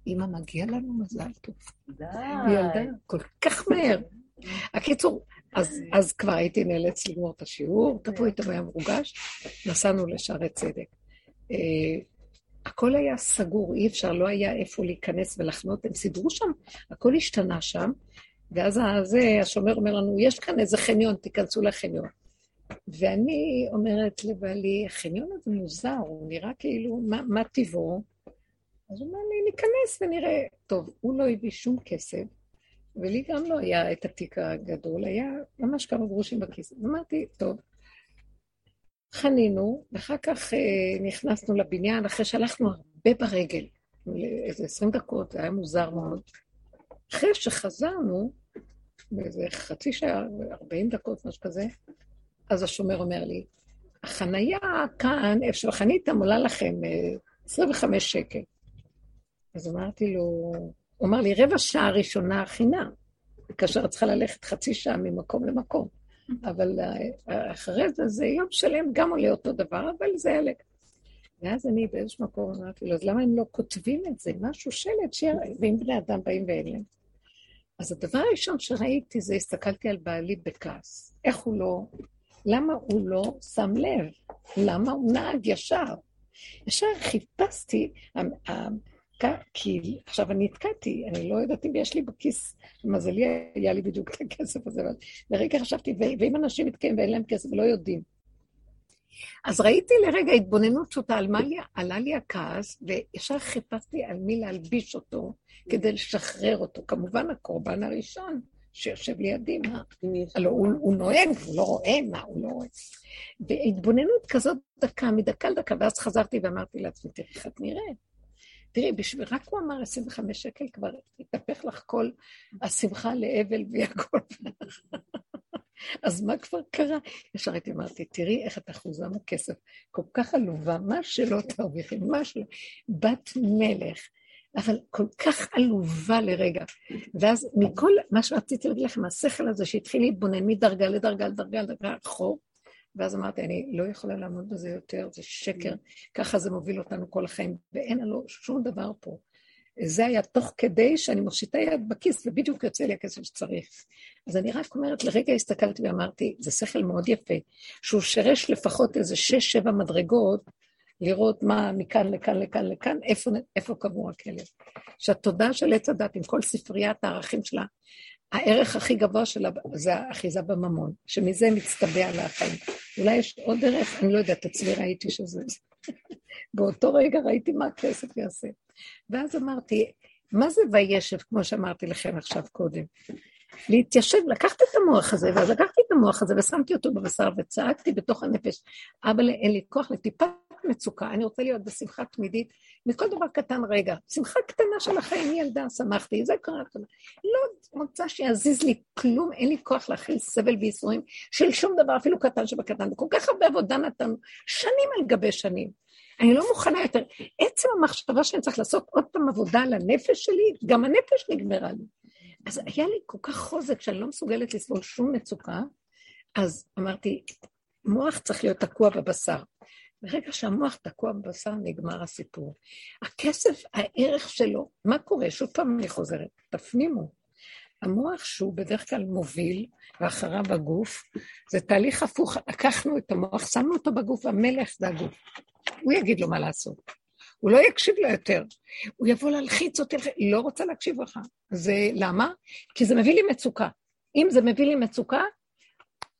אמא, מגיע לנו מזל טוב. די. ילדה כל כך מהר. הקיצור, אז, אז כבר הייתי נאלץ לגמור את השיעור, תבוא איתו היה מרוגש, נסענו לשערי צדק. אה, הכל היה סגור, אי אפשר, לא היה איפה להיכנס ולחנות, הם סידרו שם, הכל השתנה שם, ואז הזה, השומר אומר לנו, יש כאן איזה חניון, תיכנסו לחניון. ואני אומרת לבעלי, החניון הזה מוזר, הוא נראה כאילו, מה, מה טיבו? אז הוא אומר לי, ניכנס ונראה. טוב, הוא לא הביא שום כסף, ולי גם לא היה את התיק הגדול, היה ממש כמה גרושים בכיס. אמרתי, טוב, חנינו, ואחר כך אה, נכנסנו לבניין, אחרי שהלכנו הרבה ברגל, איזה עשרים דקות, זה היה מוזר מאוד. אחרי שחזרנו, באיזה חצי שעה, ארבעים דקות, משהו כזה, אז השומר אומר לי, החנייה כאן, איפה שחניתם, עולה לכם 25 אה, שקל. אז אמרתי לו, הוא אמר לי, רבע שעה ראשונה חינם, כאשר את צריכה ללכת חצי שעה ממקום למקום. אבל אה, אחרי זה, זה יום שלם גם עולה אותו דבר, אבל זה יעלה. ואז אני באיזשהו מקום אמרתי לו, אז למה הם לא כותבים את זה? משהו שלט, שיראה, ואם בני אדם באים ואין להם. אז הדבר הראשון שראיתי זה, הסתכלתי על בעלי בכעס. איך הוא לא, למה הוא לא שם לב? למה הוא נהג ישר? ישר חיפשתי, כי עכשיו אני נתקעתי, אני לא יודעת אם יש לי בכיס, למזלי היה לי בדיוק את הכסף הזה, אבל לרגע חשבתי, ואם אנשים מתקיים ואין להם כסף ולא יודעים. אז ראיתי לרגע התבוננות פשוטה על מה לי, עלה לי הכעס, וישר חיפשתי על מי להלביש אותו כדי לשחרר אותו. כמובן, הקורבן הראשון שיושב לידי, מה? הלוא הוא, הוא נוהג, הוא לא רואה מה, הוא לא רואה. והתבוננות כזאת דקה, מדקה לדקה, ואז חזרתי ואמרתי לעצמי, תראי איך את נראית. תראי, בשביל, רק הוא אמר 25 שקל, כבר התהפך לך כל השמחה לאבל והכל. [LAUGHS] אז מה כבר קרה? ישר הייתי אמרתי, תראי איך את אחוזה מכסף, כל כך עלובה, מה שלא תרוויחי, מה שלא, בת מלך, אבל כל כך עלובה לרגע. ואז מכל מה שרציתי להגיד לכם, השכל הזה שהתחיל להתבונן מדרגה לדרגה לדרגה לדרגה אחור, ואז אמרתי, אני לא יכולה לעמוד בזה יותר, זה שקר, ככה זה מוביל אותנו כל החיים, ואין לנו שום דבר פה. זה היה תוך כדי שאני מושיטה יד בכיס, ובדיוק יוצא לי הכסף שצריך. אז אני רק אומרת, לרגע הסתכלתי ואמרתי, זה שכל מאוד יפה, שהוא שרש לפחות איזה שש, שבע מדרגות, לראות מה מכאן לכאן לכאן לכאן, איפה, איפה קבור הכלב. שהתודעה של עץ הדת, עם כל ספריית הערכים שלה, הערך הכי גבוה שלה זה האחיזה בממון, שמזה מצטבע לה. אולי יש עוד דרך, אני לא יודעת, אצלי ראיתי שזה... באותו רגע ראיתי מה הכסף יעשה. ואז אמרתי, מה זה וישב, כמו שאמרתי לכם עכשיו קודם? להתיישב, לקחתי את המוח הזה, ואז לקחתי את המוח הזה ושמתי אותו בבשר וצעקתי בתוך הנפש, אבל אין לי כוח לטיפת מצוקה, אני רוצה להיות בשמחה תמידית, מכל דבר קטן רגע, שמחה קטנה של החיים, ילדה, שמחתי, זה קרה, לא רוצה שיזיז לי כלום, אין לי כוח להכיל סבל וייסורים של שום דבר, אפילו קטן שבקטן, וכל כך הרבה עבודה נתנו, שנים על גבי שנים. אני לא מוכנה יותר. עצם המחשבה שאני צריך לעשות עוד פעם עבודה על הנפש שלי, גם הנפש נגמרה לי. אז היה לי כל כך חוזק שאני לא מסוגלת לסבול שום מצוקה, אז אמרתי, מוח צריך להיות תקוע בבשר. ברגע שהמוח תקוע בבשר, נגמר הסיפור. הכסף, הערך שלו, מה קורה? שוב פעם אני חוזרת, תפנימו. המוח שהוא בדרך כלל מוביל, ואחריו הגוף, זה תהליך הפוך. לקחנו את המוח, שמנו אותו בגוף, המלך זה הגוף. הוא יגיד לו מה לעשות. הוא לא יקשיב לו יותר. הוא יבוא להלחיץ אותי, לא רוצה להקשיב לך. זה למה? כי זה מביא לי מצוקה. אם זה מביא לי מצוקה,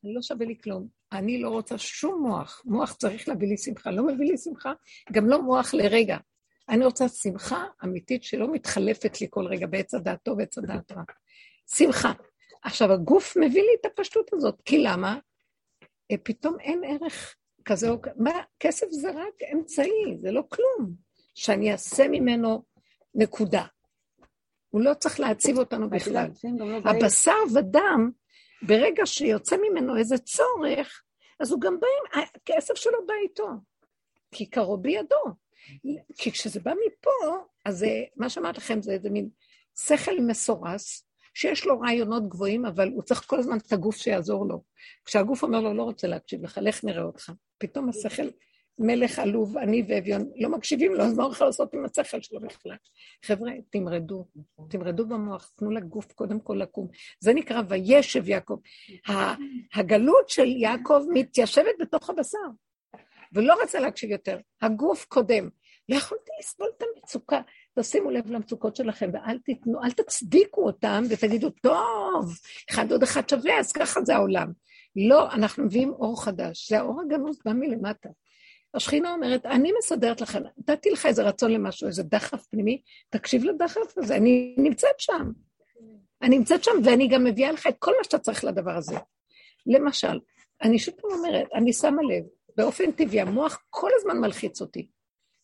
לא שווה לי כלום. אני לא רוצה שום מוח. מוח צריך להביא לי שמחה. לא מביא לי שמחה, גם לא מוח לרגע. אני רוצה שמחה אמיתית שלא מתחלפת לי כל רגע בעץ הדעת טוב ועץ הדעת רע. שמחה. עכשיו, הגוף מביא לי את הפשטות הזאת, כי למה? אה, פתאום אין ערך כזה או כזה. מה, כסף זה רק אמצעי, זה לא כלום. שאני אעשה ממנו נקודה. הוא לא צריך להציב אותנו בכלל. לא הבשר ודם, ברגע שיוצא ממנו איזה צורך, אז הוא גם בא עם, הכסף שלו בא איתו, כי קרוב בידו. כי כשזה בא מפה, אז זה, מה שאמרתי לכם זה איזה מין שכל מסורס, שיש לו רעיונות גבוהים, אבל הוא צריך כל הזמן את הגוף שיעזור לו. כשהגוף אומר לו, לא רוצה להקשיב לך, לך נראה אותך. פתאום השכל מלך עלוב, עני ואביון, לא מקשיבים לו, אז מה הוא יכול לעשות עם השכל שלו בכלל? חבר'ה, תמרדו, תמרדו במוח, תנו לגוף קודם כל לקום. זה נקרא וישב יעקב. הגלות של יעקב מתיישבת בתוך הבשר, ולא רצה להקשיב יותר. הגוף קודם. לא יכולתי לסבול את המצוקה. תשימו לב למצוקות שלכם ואל תיתנו, אל תצדיקו אותם ותגידו, טוב, אחד עוד אחד שווה, אז ככה זה העולם. לא, אנחנו מביאים אור חדש. זה האור הגנוז בא מלמטה. השכינה אומרת, אני מסדרת לכם, נתתי לך איזה רצון למשהו, איזה דחף פנימי, תקשיב לדחף הזה, אני נמצאת שם. אני נמצאת שם, ואני גם מביאה לך את כל מה שאתה צריך לדבר הזה. למשל, אני שוב פעם אומרת, אני שמה לב, באופן טבעי, המוח כל הזמן מלחיץ אותי.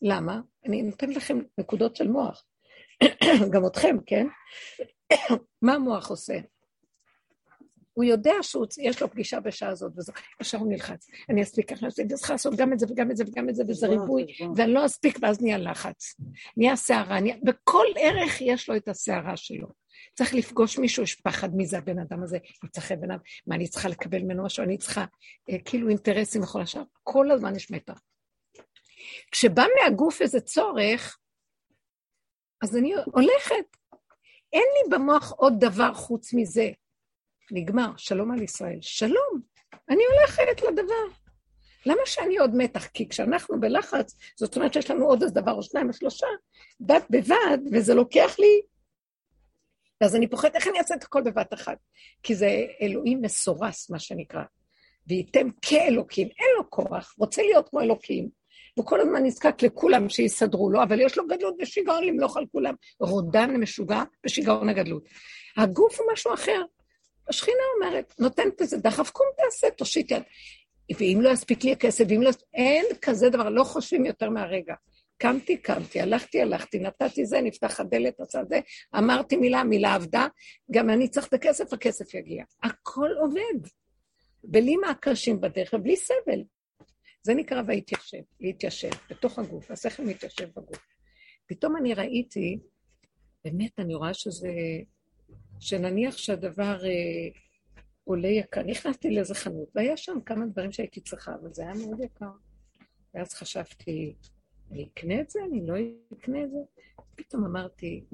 למה? אני נותנת לכם נקודות של מוח. [COUGHS] גם אתכם, כן? [COUGHS] מה המוח עושה? הוא יודע שיש לו פגישה בשעה הזאת וזו, עכשיו הוא נלחץ. אני אספיק ככה, אני צריך לעשות גם את זה וגם את זה וגם את זה, וזה ריבוי, ואני לא אספיק, ואז נהיה לחץ. נהיה סערה, נהיה... בכל ערך יש לו את הסערה שלו. צריך לפגוש מישהו, יש פחד מי זה הבן אדם הזה, יצחק בן אדם, מה אני צריכה לקבל ממנו משהו, אני צריכה אה, כאילו אינטרסים וכל השאר, כל הזמן יש מתח. כשבא מהגוף איזה צורך, אז אני הולכת. אין לי במוח עוד דבר חוץ מזה. נגמר, שלום על ישראל. שלום, אני הולכת לדבר. למה שאני עוד מתח? כי כשאנחנו בלחץ, זאת אומרת שיש לנו עוד איזה דבר או שניים או שלושה, בד בבד, וזה לוקח לי... אז אני פוחדת איך אני אעשה את הכל בבת אחת. כי זה אלוהים מסורס, מה שנקרא. וייתם כאלוקים, אין לו כוח, רוצה להיות כמו אלוקים, הוא כל הזמן נזקק לכולם שיסדרו לו, אבל יש לו גדלות ושיגעון למלוך על כולם. רודן משוגע בשיגעון הגדלות. הגוף הוא משהו אחר. השכינה אומרת, נותנת איזה דחף, קום תעשה, תושיט יד. ואם לא יספיק לי הכסף, ואם לא... אין כזה דבר, לא חושבים יותר מהרגע. קמתי, קמתי, הלכתי, הלכתי, נתתי זה, נפתח הדלת, עשה זה, אמרתי מילה, מילה עבדה, גם אני צריך את הכסף, הכסף יגיע. הכל עובד. בלי מעקשים בדרך ובלי סבל. זה נקרא והתיישב, להתיישב, בתוך הגוף, השכל מתיישב בגוף. פתאום אני ראיתי, באמת, אני רואה שזה, שנניח שהדבר אה, עולה יקר, נכנסתי לאיזה חנות, והיה שם כמה דברים שהייתי צריכה, אבל זה היה מאוד יקר. ואז חשבתי, אני אקנה את זה? אני לא אקנה את זה? פתאום אמרתי,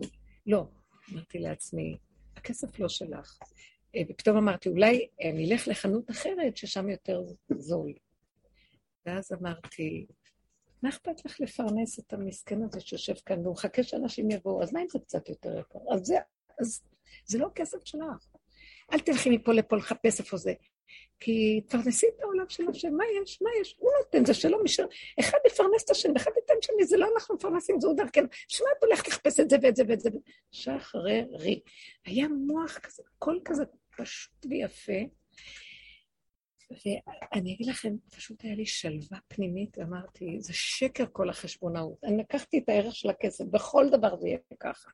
לא. אמרתי לעצמי, הכסף לא שלך. אה, ופתאום אמרתי, אולי אני אלך לחנות אחרת ששם יותר זול. ואז אמרתי, מה אכפת לך לפרנס את המסכן הזה שיושב כאן והוא מחכה שאנשים יבואו, אז מה אם זה קצת יותר יקר? אז זה, אז זה לא כסף שלך. אל תלכי מפה לפה לחפש איפה זה. כי תפרנסי את העולם של השם, מה יש? מה יש? הוא נותן, זה שלא משל... אחד יפרנס את השם, אחד ייתן שני, זה לא אנחנו מפרנסים, זה הוא דרכנו. שמע, את הולכת לחפש את זה ואת זה ואת זה. שחררי. היה מוח כזה, קול כזה פשוט ויפה. ואני אגיד לכם, פשוט היה לי שלווה פנימית, ואמרתי, זה שקר כל החשבונאות. אני לקחתי את הערך של הכסף, בכל דבר זה יהיה ככה.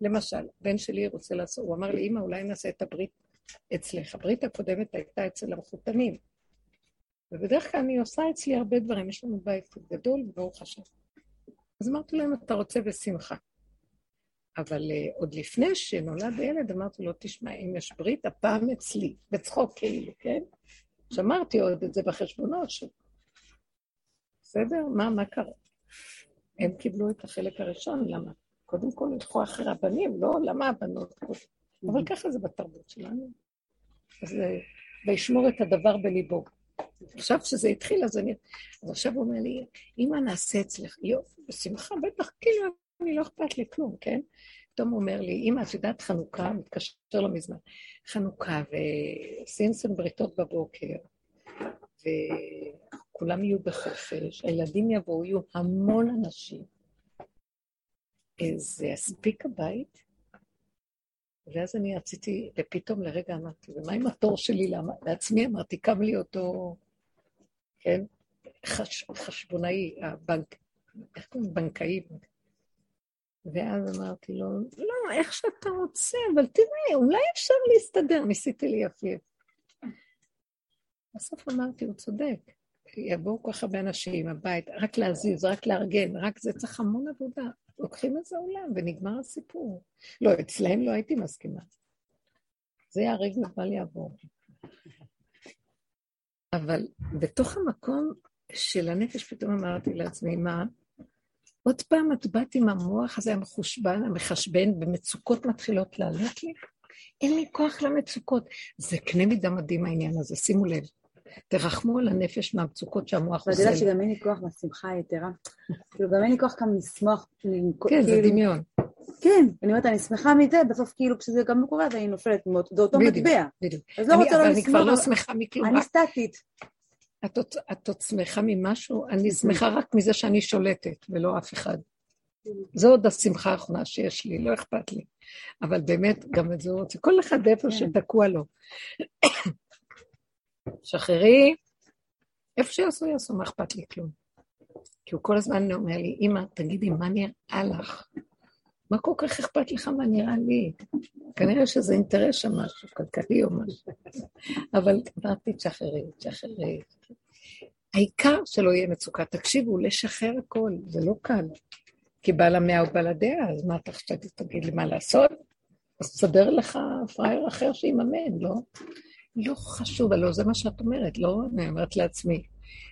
למשל, בן שלי רוצה לעשות, הוא אמר לי, אמא, אולי נעשה את הברית אצלך. הברית הקודמת הייתה אצל המחותנים. ובדרך כלל אני עושה אצלי הרבה דברים, יש לנו בית גדול, ברוך השם. אז אמרתי להם, אתה רוצה בשמחה. אבל uh, עוד לפני שנולד הילד, אמרתי לו, תשמע, אם יש ברית, הפעם אצלי, בצחוק כאילו, כן? שמרתי עוד את זה בחשבונות ש... בסדר? מה, מה קרה? הם קיבלו את החלק הראשון, למה? קודם כל ילכו אחרי הבנים, לא למה הבנות קודם. אבל ככה זה בתרבות שלנו. אז אה, וישמור את הדבר בליבו. עכשיו שזה התחיל, אז אני... אז עכשיו הוא אומר לי, אמא נעשה אצלך, יופי, בשמחה, בטח, כאילו, אני לא אכפת לי כלום, כן? פתאום הוא אומר לי, אמא, את יודעת חנוכה? מתקשר לא מזמן. חנוכה, וסינסון בריתות בבוקר, וכולם יהיו בחופש, הילדים יבואו, יהיו המון אנשים. זה יספיק הבית? ואז אני רציתי, ופתאום לרגע אמרתי, ומה עם התור שלי לעצמי? אמרתי, קם לי אותו, כן, חש, חשבונאי, הבנק, איך קוראים? בנקאי. ואז אמרתי לו, לא, איך שאתה רוצה, אבל תראה, אולי אפשר להסתדר, ניסיתי ליפייף. בסוף אמרתי, הוא צודק. יבואו כל כך הרבה אנשים, הבית, רק להזיז, רק לארגן, רק זה צריך המון עבודה. לוקחים איזה עולם ונגמר הסיפור. לא, אצלהם לא הייתי מסכימה. זה ייהרג ובל יעבור. אבל בתוך המקום של הנפש פתאום אמרתי לעצמי, מה? עוד פעם את באת עם המוח הזה המחושבן, המחשבן, ומצוקות מתחילות לעלות לי? אין לי כוח למצוקות. זה קנה מידה מדהים העניין הזה, שימו לב. תרחמו על הנפש מהמצוקות שהמוח עושה. ואת יודעת שגם אין לי כוח מהשמחה היתרה. כאילו, גם אין לי כוח גם לשמוח. כן, זה כאילו- דמיון. כן, אני אומרת, אני שמחה מזה, בסוף כאילו כשזה גם קורה, אז אני נופלת, זה אותו מטבע. בדיוק. אז לא רוצה לא לשמוח. אני כבר לא שמחה מכלום. אני סטטית. את עוד שמחה ממשהו? אני שמחה רק מזה שאני שולטת, ולא אף אחד. זו עוד השמחה האחרונה שיש לי, לא אכפת לי. אבל באמת, גם את זה הוא רוצה. כל אחד איפה כן. שתקוע לו. שחררי, איפה שיעשו, יעשו, מה אכפת לי כלום. כי הוא כל הזמן אומר לי, אמא, תגידי, מה נראה לך? מה כל כך אכפת לך מה נראה לי? כנראה שזה אינטרס שם משהו, כלכלי או משהו. אבל אמרתי, תשחררי, תשחררי. העיקר שלא יהיה מצוקה. תקשיבו, לשחרר הכל, זה לא קל. כי בעל המאה הוא בעל הדעה, אז מה אתה חושב, תגיד לי מה לעשות? אז תסדר לך פראייר אחר שיממן, לא? לא חשוב, הלוא זה מה שאת אומרת, לא? אני אומרת לעצמי,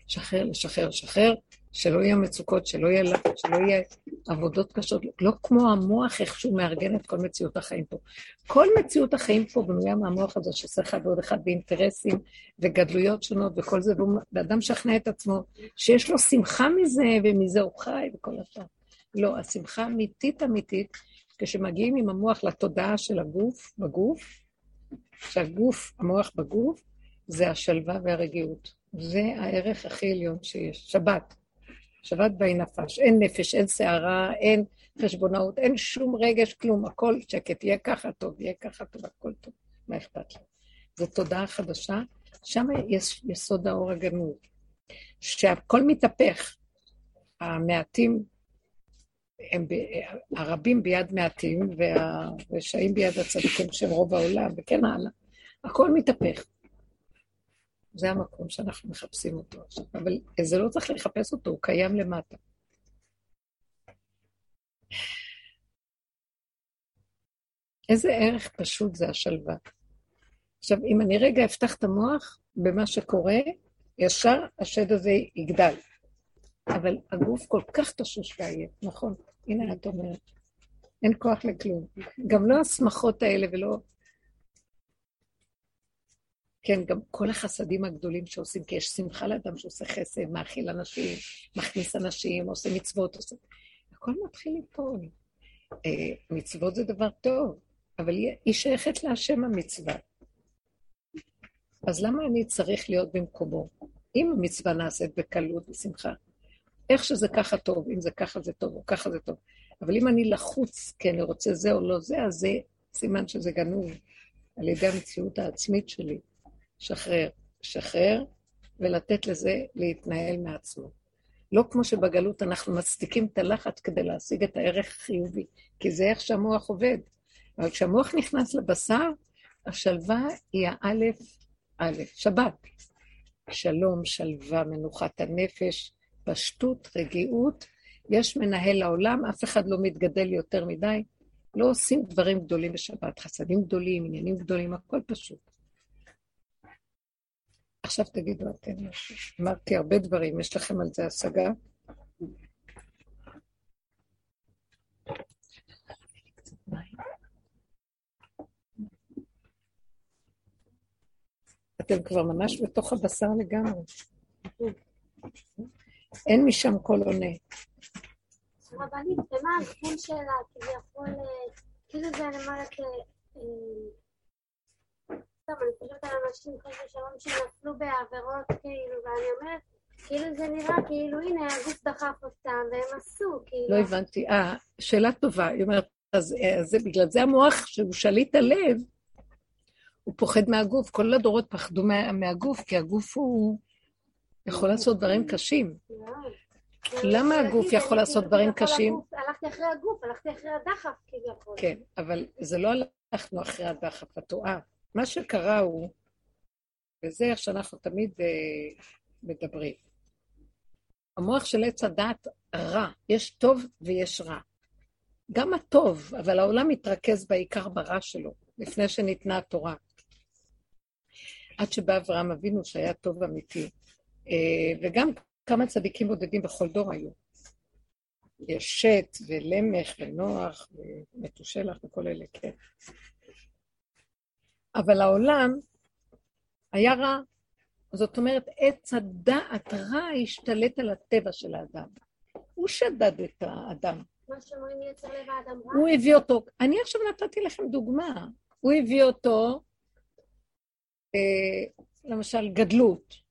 שחרר, לשחרר, לשחרר, שלא יהיה מצוקות, שלא יהיה לחץ, שלא יהיה עבודות קשות, לא כמו המוח, איך שהוא מארגן את כל מציאות החיים פה. כל מציאות החיים פה בנויה מהמוח הזה שעושה אחד ועוד אחד באינטרסים וגדלויות שונות וכל זה, ואדם משכנע את עצמו שיש לו שמחה מזה, ומזה הוא חי וכל השאר. לא, השמחה אמיתית אמיתית, כשמגיעים עם המוח לתודעה של הגוף, בגוף, שהגוף, המוח בגוף, זה השלווה והרגיעות. זה הערך הכי עליון שיש. שבת. שבת באי נפש. אין נפש, אין שערה, אין חשבונאות, אין שום רגש, כלום. הכל שקט. יהיה ככה טוב, יהיה ככה טוב, הכל טוב. מה אכפת לי? זו תודעה חדשה, שם יש יסוד האור הגנוז. שהכל מתהפך. המעטים, הם ב... הרבים ביד מעטים, והרשעים ביד הצדיקים שהם רוב העולם, וכן הלאה. הכל מתהפך. זה המקום שאנחנו מחפשים אותו עכשיו. אבל זה לא צריך לחפש אותו, הוא קיים למטה. איזה ערך פשוט זה השלווה. עכשיו, אם אני רגע אפתח את המוח במה שקורה, ישר השד הזה יגדל. אבל הגוף כל כך תשוש ועייף, נכון? הנה את אומרת. אין כוח לכלום. גם לא השמחות האלה ולא... כן, גם כל החסדים הגדולים שעושים, כי יש שמחה לאדם שעושה חסד, מאכיל אנשים, מכניס אנשים, עושה מצוות, עושה... הכל מתחיל ליפול. אה, מצוות זה דבר טוב, אבל היא שייכת להשם המצווה. אז למה אני צריך להיות במקומו? אם המצווה נעשית בקלות, בשמחה, איך שזה ככה טוב, אם זה ככה זה טוב, או ככה זה טוב. אבל אם אני לחוץ, כי אני רוצה זה או לא זה, אז זה סימן שזה גנוב על ידי המציאות העצמית שלי. שחרר, שחרר, ולתת לזה להתנהל מעצמו. לא כמו שבגלות אנחנו מצדיקים את הלחץ כדי להשיג את הערך החיובי, כי זה איך שהמוח עובד. אבל כשהמוח נכנס לבשר, השלווה היא האלף, אלף, שבת. שלום, שלווה, מנוחת הנפש, פשטות, רגיעות. יש מנהל לעולם, אף אחד לא מתגדל יותר מדי. לא עושים דברים גדולים בשבת, חסדים גדולים, עניינים גדולים, הכל פשוט. עכשיו תגידו אתם. אמרתי הרבה דברים, יש לכם על זה השגה? אתם כבר ממש בתוך הבשר לגמרי. אין משם קול עונה. רבנית, ומה הגבול שלה כביכול, אה, כאילו זה למעלה כ... אה, טוב, אני חושבת על אנשים חס ושלום שנפלו בעבירות כאילו, ואני אומרת, כאילו זה נראה כאילו הנה הגוף דחף אותם והם עשו, כאילו. לא הבנתי. אה, שאלה טובה. היא אומרת, אז, אה, אז זה, בגלל זה המוח שהוא שליט הלב, הוא פוחד מהגוף. כל הדורות פחדו מה, מהגוף, כי הגוף הוא יכול לעשות דברים קשים. למה הגוף יכול לעשות דברים קשים? הלכתי אחרי הגוף, הלכתי אחרי הדחף כביכול. כן, אבל זה לא הלכנו אחרי הדחף, את טועה. מה שקרה הוא, וזה איך שאנחנו תמיד אה, מדברים, המוח של עץ הדת רע, יש טוב ויש רע. גם הטוב, אבל העולם מתרכז בעיקר ברע שלו, לפני שניתנה התורה. עד שבא אברהם אבינו שהיה טוב אמיתי, וגם כמה צדיקים בודדים בכל דור היו. יש שת ולמך ונוח ומתושלח וכל אלה, כן. אבל העולם היה רע. זאת אומרת, עץ הדעת רע השתלט על הטבע של האדם. הוא שדד את האדם. מה שאומרים יצר לב האדם רע? הוא הביא אותו, אני עכשיו נתתי לכם דוגמה. הוא הביא אותו, אה, למשל, גדלות.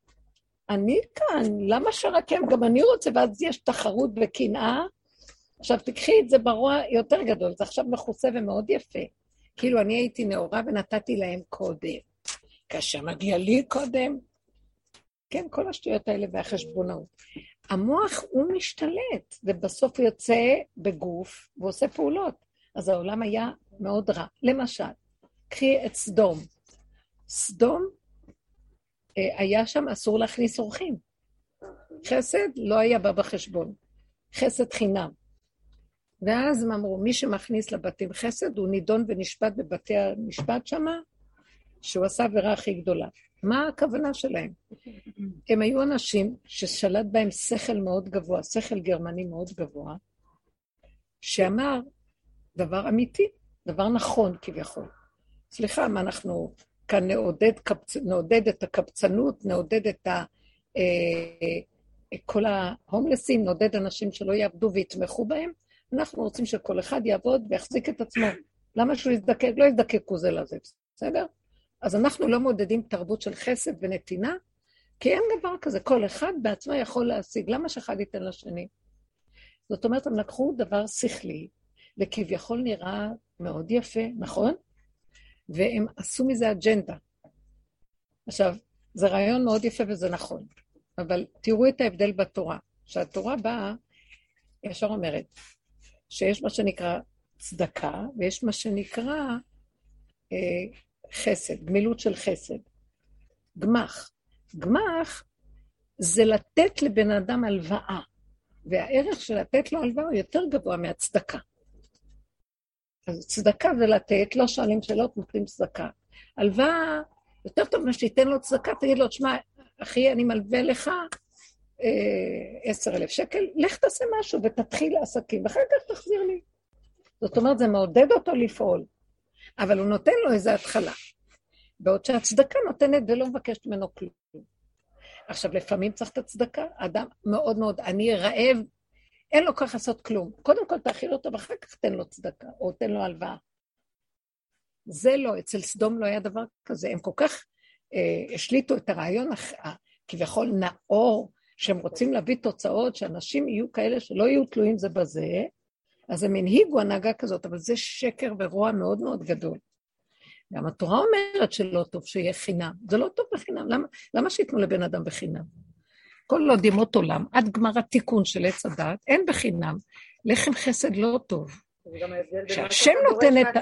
אני כאן, למה שרק הם? גם אני רוצה, ואז יש תחרות וקנאה. עכשיו, תקחי את זה ברוע יותר גדול, זה עכשיו מכוסה ומאוד יפה. כאילו אני הייתי נאורה ונתתי להם קודם. כאשר מגיע לי קודם, כן, כל השטויות האלה והחשבונאות. המוח הוא משתלט, ובסוף הוא יוצא בגוף ועושה פעולות. אז העולם היה מאוד רע. למשל, קחי את סדום. סדום, היה שם אסור להכניס אורחים. חסד לא היה בא בחשבון. חסד חינם. ואז הם אמרו, מי שמכניס לבתים חסד, הוא נידון ונשפט בבתי המשפט שמה, שהוא עשה עבירה הכי גדולה. מה הכוונה שלהם? הם היו אנשים ששלט בהם שכל מאוד גבוה, שכל גרמני מאוד גבוה, שאמר דבר אמיתי, דבר נכון כביכול. סליחה, מה אנחנו כאן נעודד, קבצ... נעודד את הקבצנות, נעודד את ה... אה, כל ההומלסים, נעודד אנשים שלא יעבדו ויתמכו בהם? אנחנו רוצים שכל אחד יעבוד ויחזיק את עצמו. למה שהוא יזדקק? לא יזדקקו זה לזה, בסדר? אז אנחנו לא מעודדים תרבות של חסד ונתינה, כי אין דבר כזה, כל אחד בעצמו יכול להשיג. למה שאחד ייתן לשני? זאת אומרת, הם לקחו דבר שכלי, וכביכול נראה מאוד יפה, נכון? והם עשו מזה אג'נדה. עכשיו, זה רעיון מאוד יפה וזה נכון, אבל תראו את ההבדל בתורה. שהתורה באה, ישר אומרת, שיש מה שנקרא צדקה, ויש מה שנקרא אה, חסד, גמילות של חסד. גמח. גמח זה לתת לבן אדם הלוואה, והערך של לתת לו הלוואה הוא יותר גבוה מהצדקה. אז צדקה זה לתת, לא שואלים שאלות, נותנים צדקה. הלוואה, יותר טוב ממה שתיתן לו צדקה, תגיד לו, תשמע, אחי, אני מלווה לך אה, עשר אלף שקל, לך תעשה משהו ותתחיל לעסקים, ואחר כך תחזיר לי. זאת אומרת, זה מעודד אותו לפעול, אבל הוא נותן לו איזו התחלה. בעוד שהצדקה נותנת ולא מבקשת ממנו כלום. עכשיו, לפעמים צריך את הצדקה, אדם מאוד מאוד עני, רעב, אין לו ככה לעשות כלום. קודם כל תאכיל אותו ואחר כך תן לו צדקה, או תן לו הלוואה. זה לא, אצל סדום לא היה דבר כזה. הם כל כך אה, השליטו את הרעיון כביכול נאור, שהם רוצים להביא תוצאות, שאנשים יהיו כאלה שלא יהיו תלויים זה בזה, אז הם הנהיגו הנהגה כזאת, אבל זה שקר ורוע מאוד מאוד גדול. גם התורה אומרת שלא טוב שיהיה חינם. זה לא טוב בחינם. למה, למה שייתנו לבן אדם בחינם? כל עוד ימות עולם, עד גמר התיקון של עץ הדת, אין בחינם. לחם חסד לא טוב. שהשם נותן את.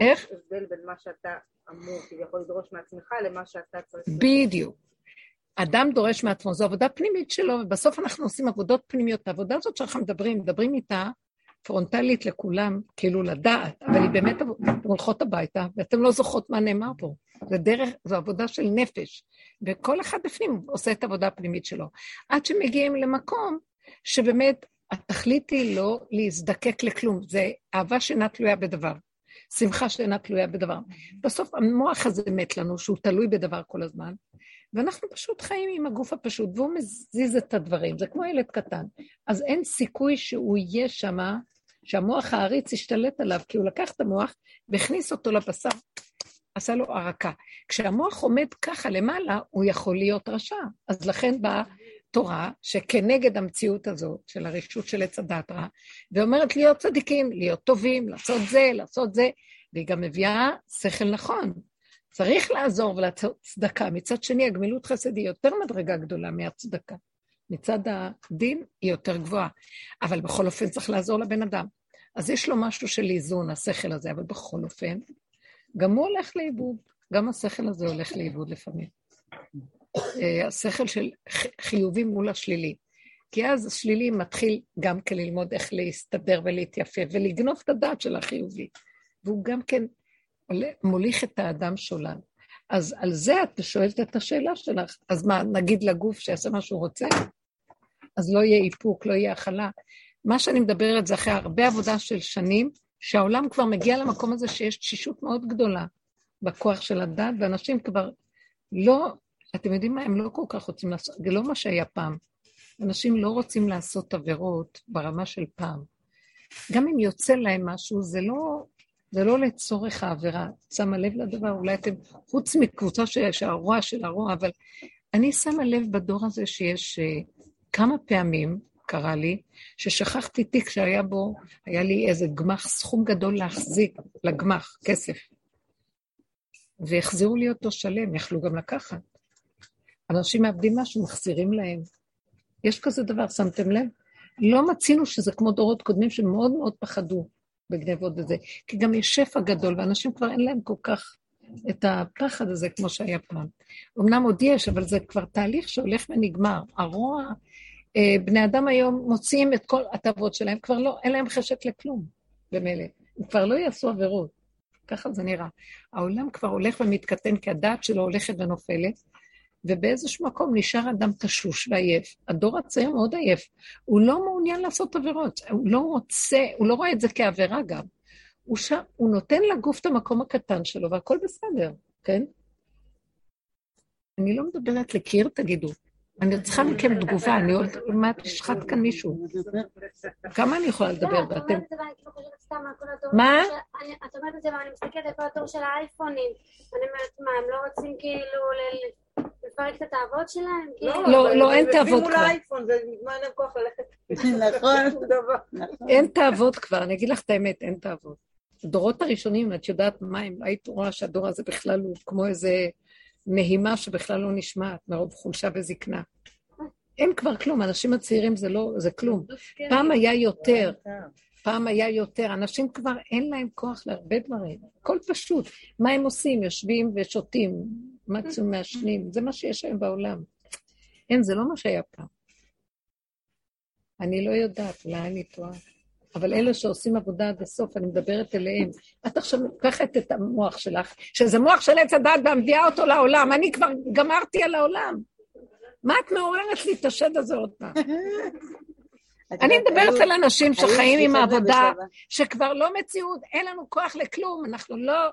איך? יש הבדל בין מה שאתה אמור כביכול לדרוש מעצמך למה שאתה צריך... בדיוק. אדם דורש מעצמו, זו עבודה פנימית שלו, ובסוף אנחנו עושים עבודות פנימיות. העבודה הזאת שאנחנו מדברים, מדברים איתה פרונטלית לכולם, כאילו לדעת, אבל היא באמת, אתן הולכות הביתה, ואתן לא זוכרות מה נאמר פה. זה דרך, זו עבודה של נפש, וכל אחד בפנים עושה את העבודה הפנימית שלו. עד שמגיעים למקום שבאמת התכלית היא לא להזדקק לכלום, זה אהבה שאינה תלויה בדבר. שמחה שאינה תלויה בדבר. בסוף המוח הזה מת לנו, שהוא תלוי בדבר כל הזמן, ואנחנו פשוט חיים עם הגוף הפשוט, והוא מזיז את הדברים, זה כמו ילד קטן. אז אין סיכוי שהוא יהיה שמה, שהמוח העריץ ישתלט עליו, כי הוא לקח את המוח והכניס אותו לבשר, עשה לו ערקה. כשהמוח עומד ככה למעלה, הוא יכול להיות רשע. אז לכן באה תורה שכנגד המציאות הזאת של הרשות של עץ הדת רע, ואומרת להיות צדיקים, להיות טובים, לעשות זה, לעשות זה, והיא גם מביאה שכל נכון. צריך לעזור ולעשות צדקה. מצד שני, הגמילות חסד היא יותר מדרגה גדולה מהצדקה. מצד הדין היא יותר גבוהה. אבל בכל אופן צריך לעזור לבן אדם. אז יש לו משהו של איזון, השכל הזה, אבל בכל אופן, גם הוא הולך לאיבוד. גם השכל הזה הולך לאיבוד לפעמים. אה, השכל של חיובי מול השלילי. כי אז השלילי מתחיל גם כן ללמוד איך להסתדר ולהתייפה ולגנוב את הדעת של החיובי. והוא גם כן מוליך את האדם שולל. אז על זה את שואלת את השאלה שלך. אז מה, נגיד לגוף שיעשה מה שהוא רוצה? אז לא יהיה איפוק, לא יהיה הכלה. מה שאני מדברת זה אחרי הרבה עבודה של שנים, שהעולם כבר מגיע למקום הזה שיש תשישות מאוד גדולה בכוח של הדת, ואנשים כבר לא, אתם יודעים מה, הם לא כל כך רוצים לעשות, זה לא מה שהיה פעם. אנשים לא רוצים לעשות עבירות ברמה של פעם. גם אם יוצא להם משהו, זה לא זה לא לצורך העבירה. שמה לב לדבר, אולי אתם, חוץ מקבוצה שיש הרוע של הרוע, אבל אני שמה לב בדור הזה שיש uh, כמה פעמים, קרה לי, ששכחתי תיק שהיה בו, היה לי איזה גמח, סכום גדול להחזיק לגמח, כסף. והחזירו לי אותו שלם, יכלו גם לקחת. אנשים מאבדים משהו, מחזירים להם. יש כזה דבר, שמתם לב? לא מצינו שזה כמו דורות קודמים שמאוד מאוד פחדו. בגנבות וזה, כי גם יש שפע גדול, ואנשים כבר אין להם כל כך את הפחד הזה כמו שהיה פעם. אמנם עוד יש, אבל זה כבר תהליך שהולך ונגמר. הרוע, בני אדם היום מוציאים את כל התאוות שלהם, כבר לא, אין להם חשק לכלום, במילא. הם כבר לא יעשו עבירות. ככה זה נראה. העולם כבר הולך ומתקטן, כי הדעת שלו הולכת ונופלת, ובאיזשהו מקום נשאר אדם תשוש ועייף. הדור הצעיר מאוד עייף. הוא לא מעוניין לעשות עבירות, הוא לא רוצה, הוא לא רואה את זה כעבירה גם. הוא, ש... הוא נותן לגוף את המקום הקטן שלו והכל בסדר, כן? אני לא מדברת לקיר, תגידו. אני צריכה מכם תגובה, אני עוד מעט אשחט כאן מישהו. כמה אני יכולה לדבר לא, את ואתם... זה כאילו מה? את אומרת את זה ואני מסתכלת על כל התור של האייפונים. אני אומרת, מה, הם לא רוצים כאילו לפרק את התאוות שלהם? כאילו? לא, לא, אין תאוות כבר. האייפון, ומזמן אין להם כוח ללכת [LAUGHS] נכון. נכון. אין תאוות כבר, אני אגיד לך את האמת, אין תאוות. הדורות הראשונים, את יודעת מה הם, היית רואה שהדור הזה בכלל הוא כמו איזה נהימה שבכלל לא נשמעת, מרוב חולשה וזקנה. אין כבר כלום, האנשים הצעירים זה לא, זה כלום. פעם היה יותר, פעם היה יותר, אנשים כבר אין להם כוח להרבה דברים, הכל פשוט. מה הם עושים? יושבים ושותים, מקסימום מעשנים, זה מה שיש היום בעולם. אין, זה לא מה שהיה פעם. אני לא יודעת, אולי אני טועה. אבל אלה שעושים עבודה עד הסוף, אני מדברת אליהם. את עכשיו לוקחת את המוח שלך, שזה מוח של עץ הדת ומביאה אותו לעולם. אני כבר גמרתי על העולם. מה את מעוררת לי את השד הזה עוד פעם? [LAUGHS] אני מדברת על אנשים שחיים עם העבודה. שכבר לא מציאות, אין לנו כוח לכלום, אנחנו לא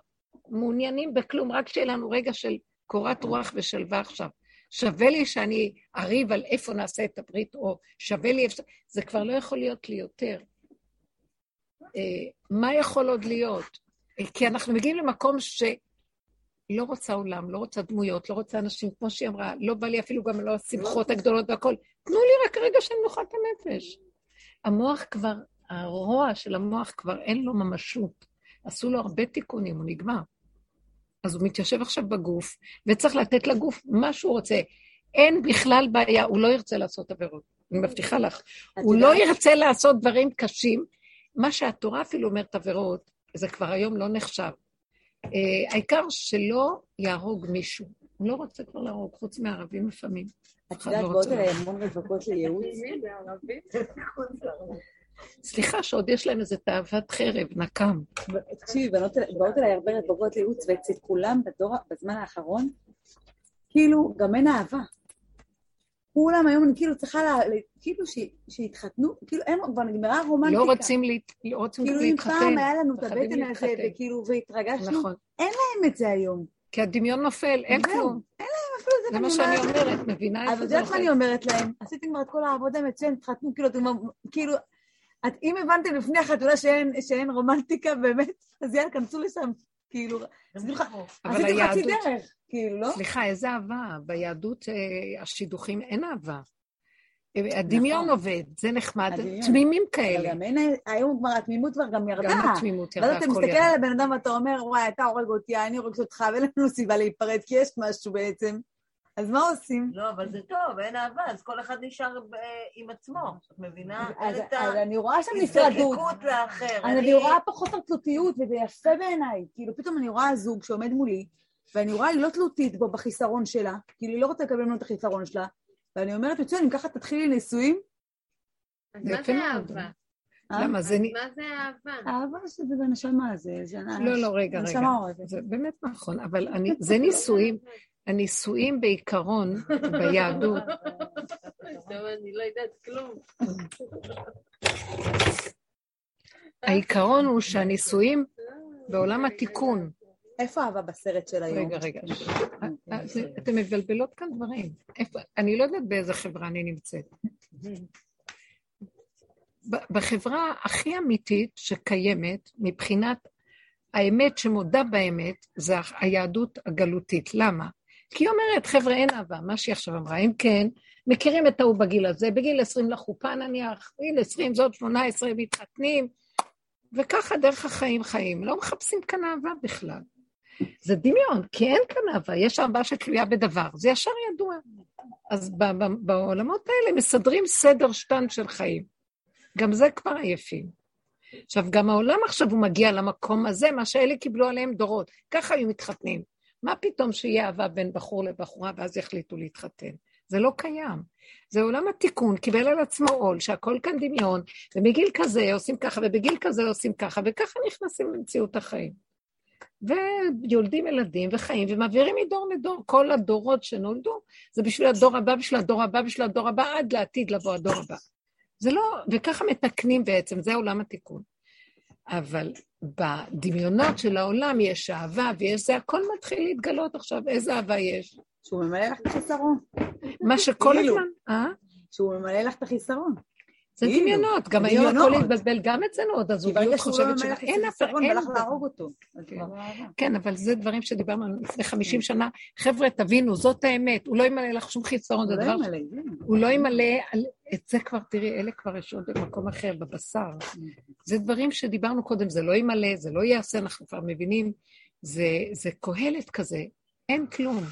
מעוניינים בכלום, רק שיהיה לנו רגע של קורת רוח ושלווה עכשיו. שווה לי שאני אריב על איפה נעשה את הברית, או שווה לי. זה כבר לא יכול להיות לי יותר. אה, מה יכול עוד להיות? אה, כי אנחנו מגיעים למקום שלא רוצה עולם, לא רוצה דמויות, לא רוצה אנשים, כמו שהיא אמרה, לא בא לי אפילו גם לא השמחות הגדולות והכול. תנו לי רק רגע של מנוחת הנפש. המוח כבר, הרוע של המוח כבר אין לו ממשות. עשו לו הרבה תיקונים, הוא נגמר. אז הוא מתיישב עכשיו בגוף, וצריך לתת לגוף מה שהוא רוצה. אין בכלל בעיה, הוא לא ירצה לעשות עבירות. אני מבטיחה לך. הוא לא ירצה לעשות דברים קשים. מה שהתורה אפילו אומרת עבירות, זה כבר היום לא נחשב. אה, העיקר שלא יהרוג מישהו. הוא לא רוצה כבר להרוג, חוץ מערבים לפעמים. את יודעת, לא באות אליי. המון רווקות לייעוץ. סליחה שעוד יש להם איזה תאוות חרב, נקם. תקשיבי, בנות באות אליי הרבה רווקות לייעוץ, ואצל כולם בדור, בזמן האחרון, כאילו, גם אין אהבה. כולם היום, אני כאילו צריכה, לה, כאילו, ש- שיתחתנו, כאילו, הם כבר נגמרה הרומנטיקה. לא רוצים להת- לא רוצים כאילו, אם להתחתן. פעם היה לנו את הבטן הזה. וכאילו, והתרגשנו, נכון. אין את זה היום. כי הדמיון נופל, אין. כלום. אפילו זה מה אני שאני אומרת. מבינה אבל איפה את זה יודעת מה אני? אומרת להם? עשיתם כבר את כל העבודה מצוין, תתחתנו, כאילו, אתם כאילו, את, אם הבנתם לפני החתונה שאין, שאין רומנטיקה באמת, אז יאללה, כנסו לשם, כאילו, אבל עשיתם חצי היהדות- דרך, כאילו, לא? סליחה, איזה אהבה? ביהדות אה, השידוכים אין אהבה. אה, הדמיון נכון. עובד, זה נחמד, הדמיון. תמימים כאלה. גם אין, היום כבר התמימות כבר גם ירדה. גם התמימות ואז ירדה, אתה הכל מסתכל ירד. על הבן אדם ואתה אומר, וואי, אתה הורג אותי, אני הורגת אותך, ואין לנו סיבה להיפרד, כי יש משהו בעצם. אז מה עושים? לא, אבל זה טוב, אין אהבה, אז כל אחד נשאר ב- עם עצמו. את מבינה? אז אז אני רואה שם נפרדות. ההזדקקות לאחר. אז אני רואה פה חוסר תלותיות, וזה יפה בעיניי. כאילו, פתאום אני רואה זוג שעומד מולי, ואני רואה, היא לא תלותית בו בחיסרון שלה, כאילו, היא לא רוצה לקבל ממנו את החיסרון שלה, ואני אומרת, מצוין, אם ככה תתחילי נישואים, אז מה יפה זה. אהבה? אה? למה זה... מה זה אהבה? אהבה שזה בנשמה, זה... לא, לא, רגע, רגע. נשמה אוהבת. זה באמת נכון, אבל אני, [LAUGHS] זה נישואים, הנישואים בעיקרון, ביהדות, [LAUGHS] טוב, אני לא יודעת כלום. העיקרון הוא שהנישואים בעולם התיקון, איפה אהבה בסרט של היום? רגע, רגע, אה, אה, זה- אתן מבלבלות כאן דברים. אני לא יודעת באיזה חברה אני נמצאת. בחברה הכי אמיתית שקיימת, מבחינת האמת שמודה באמת, זה היהדות הגלותית. למה? כי היא אומרת, חבר'ה, אין אהבה, מה שהיא עכשיו אמרה. אם כן, מכירים את ההוא בגיל הזה, בגיל 20 לחופה נניח, גיל 20, זאת 18, מתחתנים, וככה דרך החיים חיים. לא מחפשים כאן אהבה בכלל. זה דמיון, כי אין כאן אהבה, יש אהבה שתלויה בדבר, זה ישר ידוע. אז בעולמות האלה מסדרים סדר שטן של חיים. גם זה כבר עייפים. עכשיו, גם העולם עכשיו הוא מגיע למקום הזה, מה שאלה קיבלו עליהם דורות. ככה היו מתחתנים. מה פתאום שיהיה אהבה בין בחור לבחורה ואז יחליטו להתחתן? זה לא קיים. זה עולם התיקון, קיבל על עצמו עול, שהכל כאן דמיון, ובגיל כזה עושים ככה, ובגיל כזה עושים ככה, וככה נכנסים למציאות החיים. ויולדים ילדים וחיים, ומעבירים מדור לדור. כל הדורות שנולדו, זה בשביל הדור הבא, בשביל הדור הבא, בשביל הדור הבא, עד לעתיד לבוא הדור הבא. זה לא, וככה מתקנים בעצם, זה עולם התיקון. אבל בדמיונות של העולם יש אהבה ויש זה, הכל מתחיל להתגלות עכשיו, איזה אהבה יש. שהוא ממלא לך את החיסרון. מה שכל כאילו. הזמן, אה? שהוא ממלא לך את החיסרון. זה כאילו. דמיונות, גם היום הכל. התבלבל גם אצלנו עוד, הזוגיות חושבת את אין אף אין. להרוג אותו. אז כן. לא אהבה. כן, אבל זה דברים שדיברנו לפני 50 שנה. חבר'ה, תבינו, זאת האמת, הוא לא ימלא לך שום חיסרון, זה לא דבר... הוא לא ימלא, את זה כבר, תראי, אלה כבר יש עוד במקום אחר, בבשר. זה דברים שדיברנו קודם, זה לא ימלא, זה לא יעשה, אנחנו כבר מבינים, זה, זה קהלת כזה, אין כלום.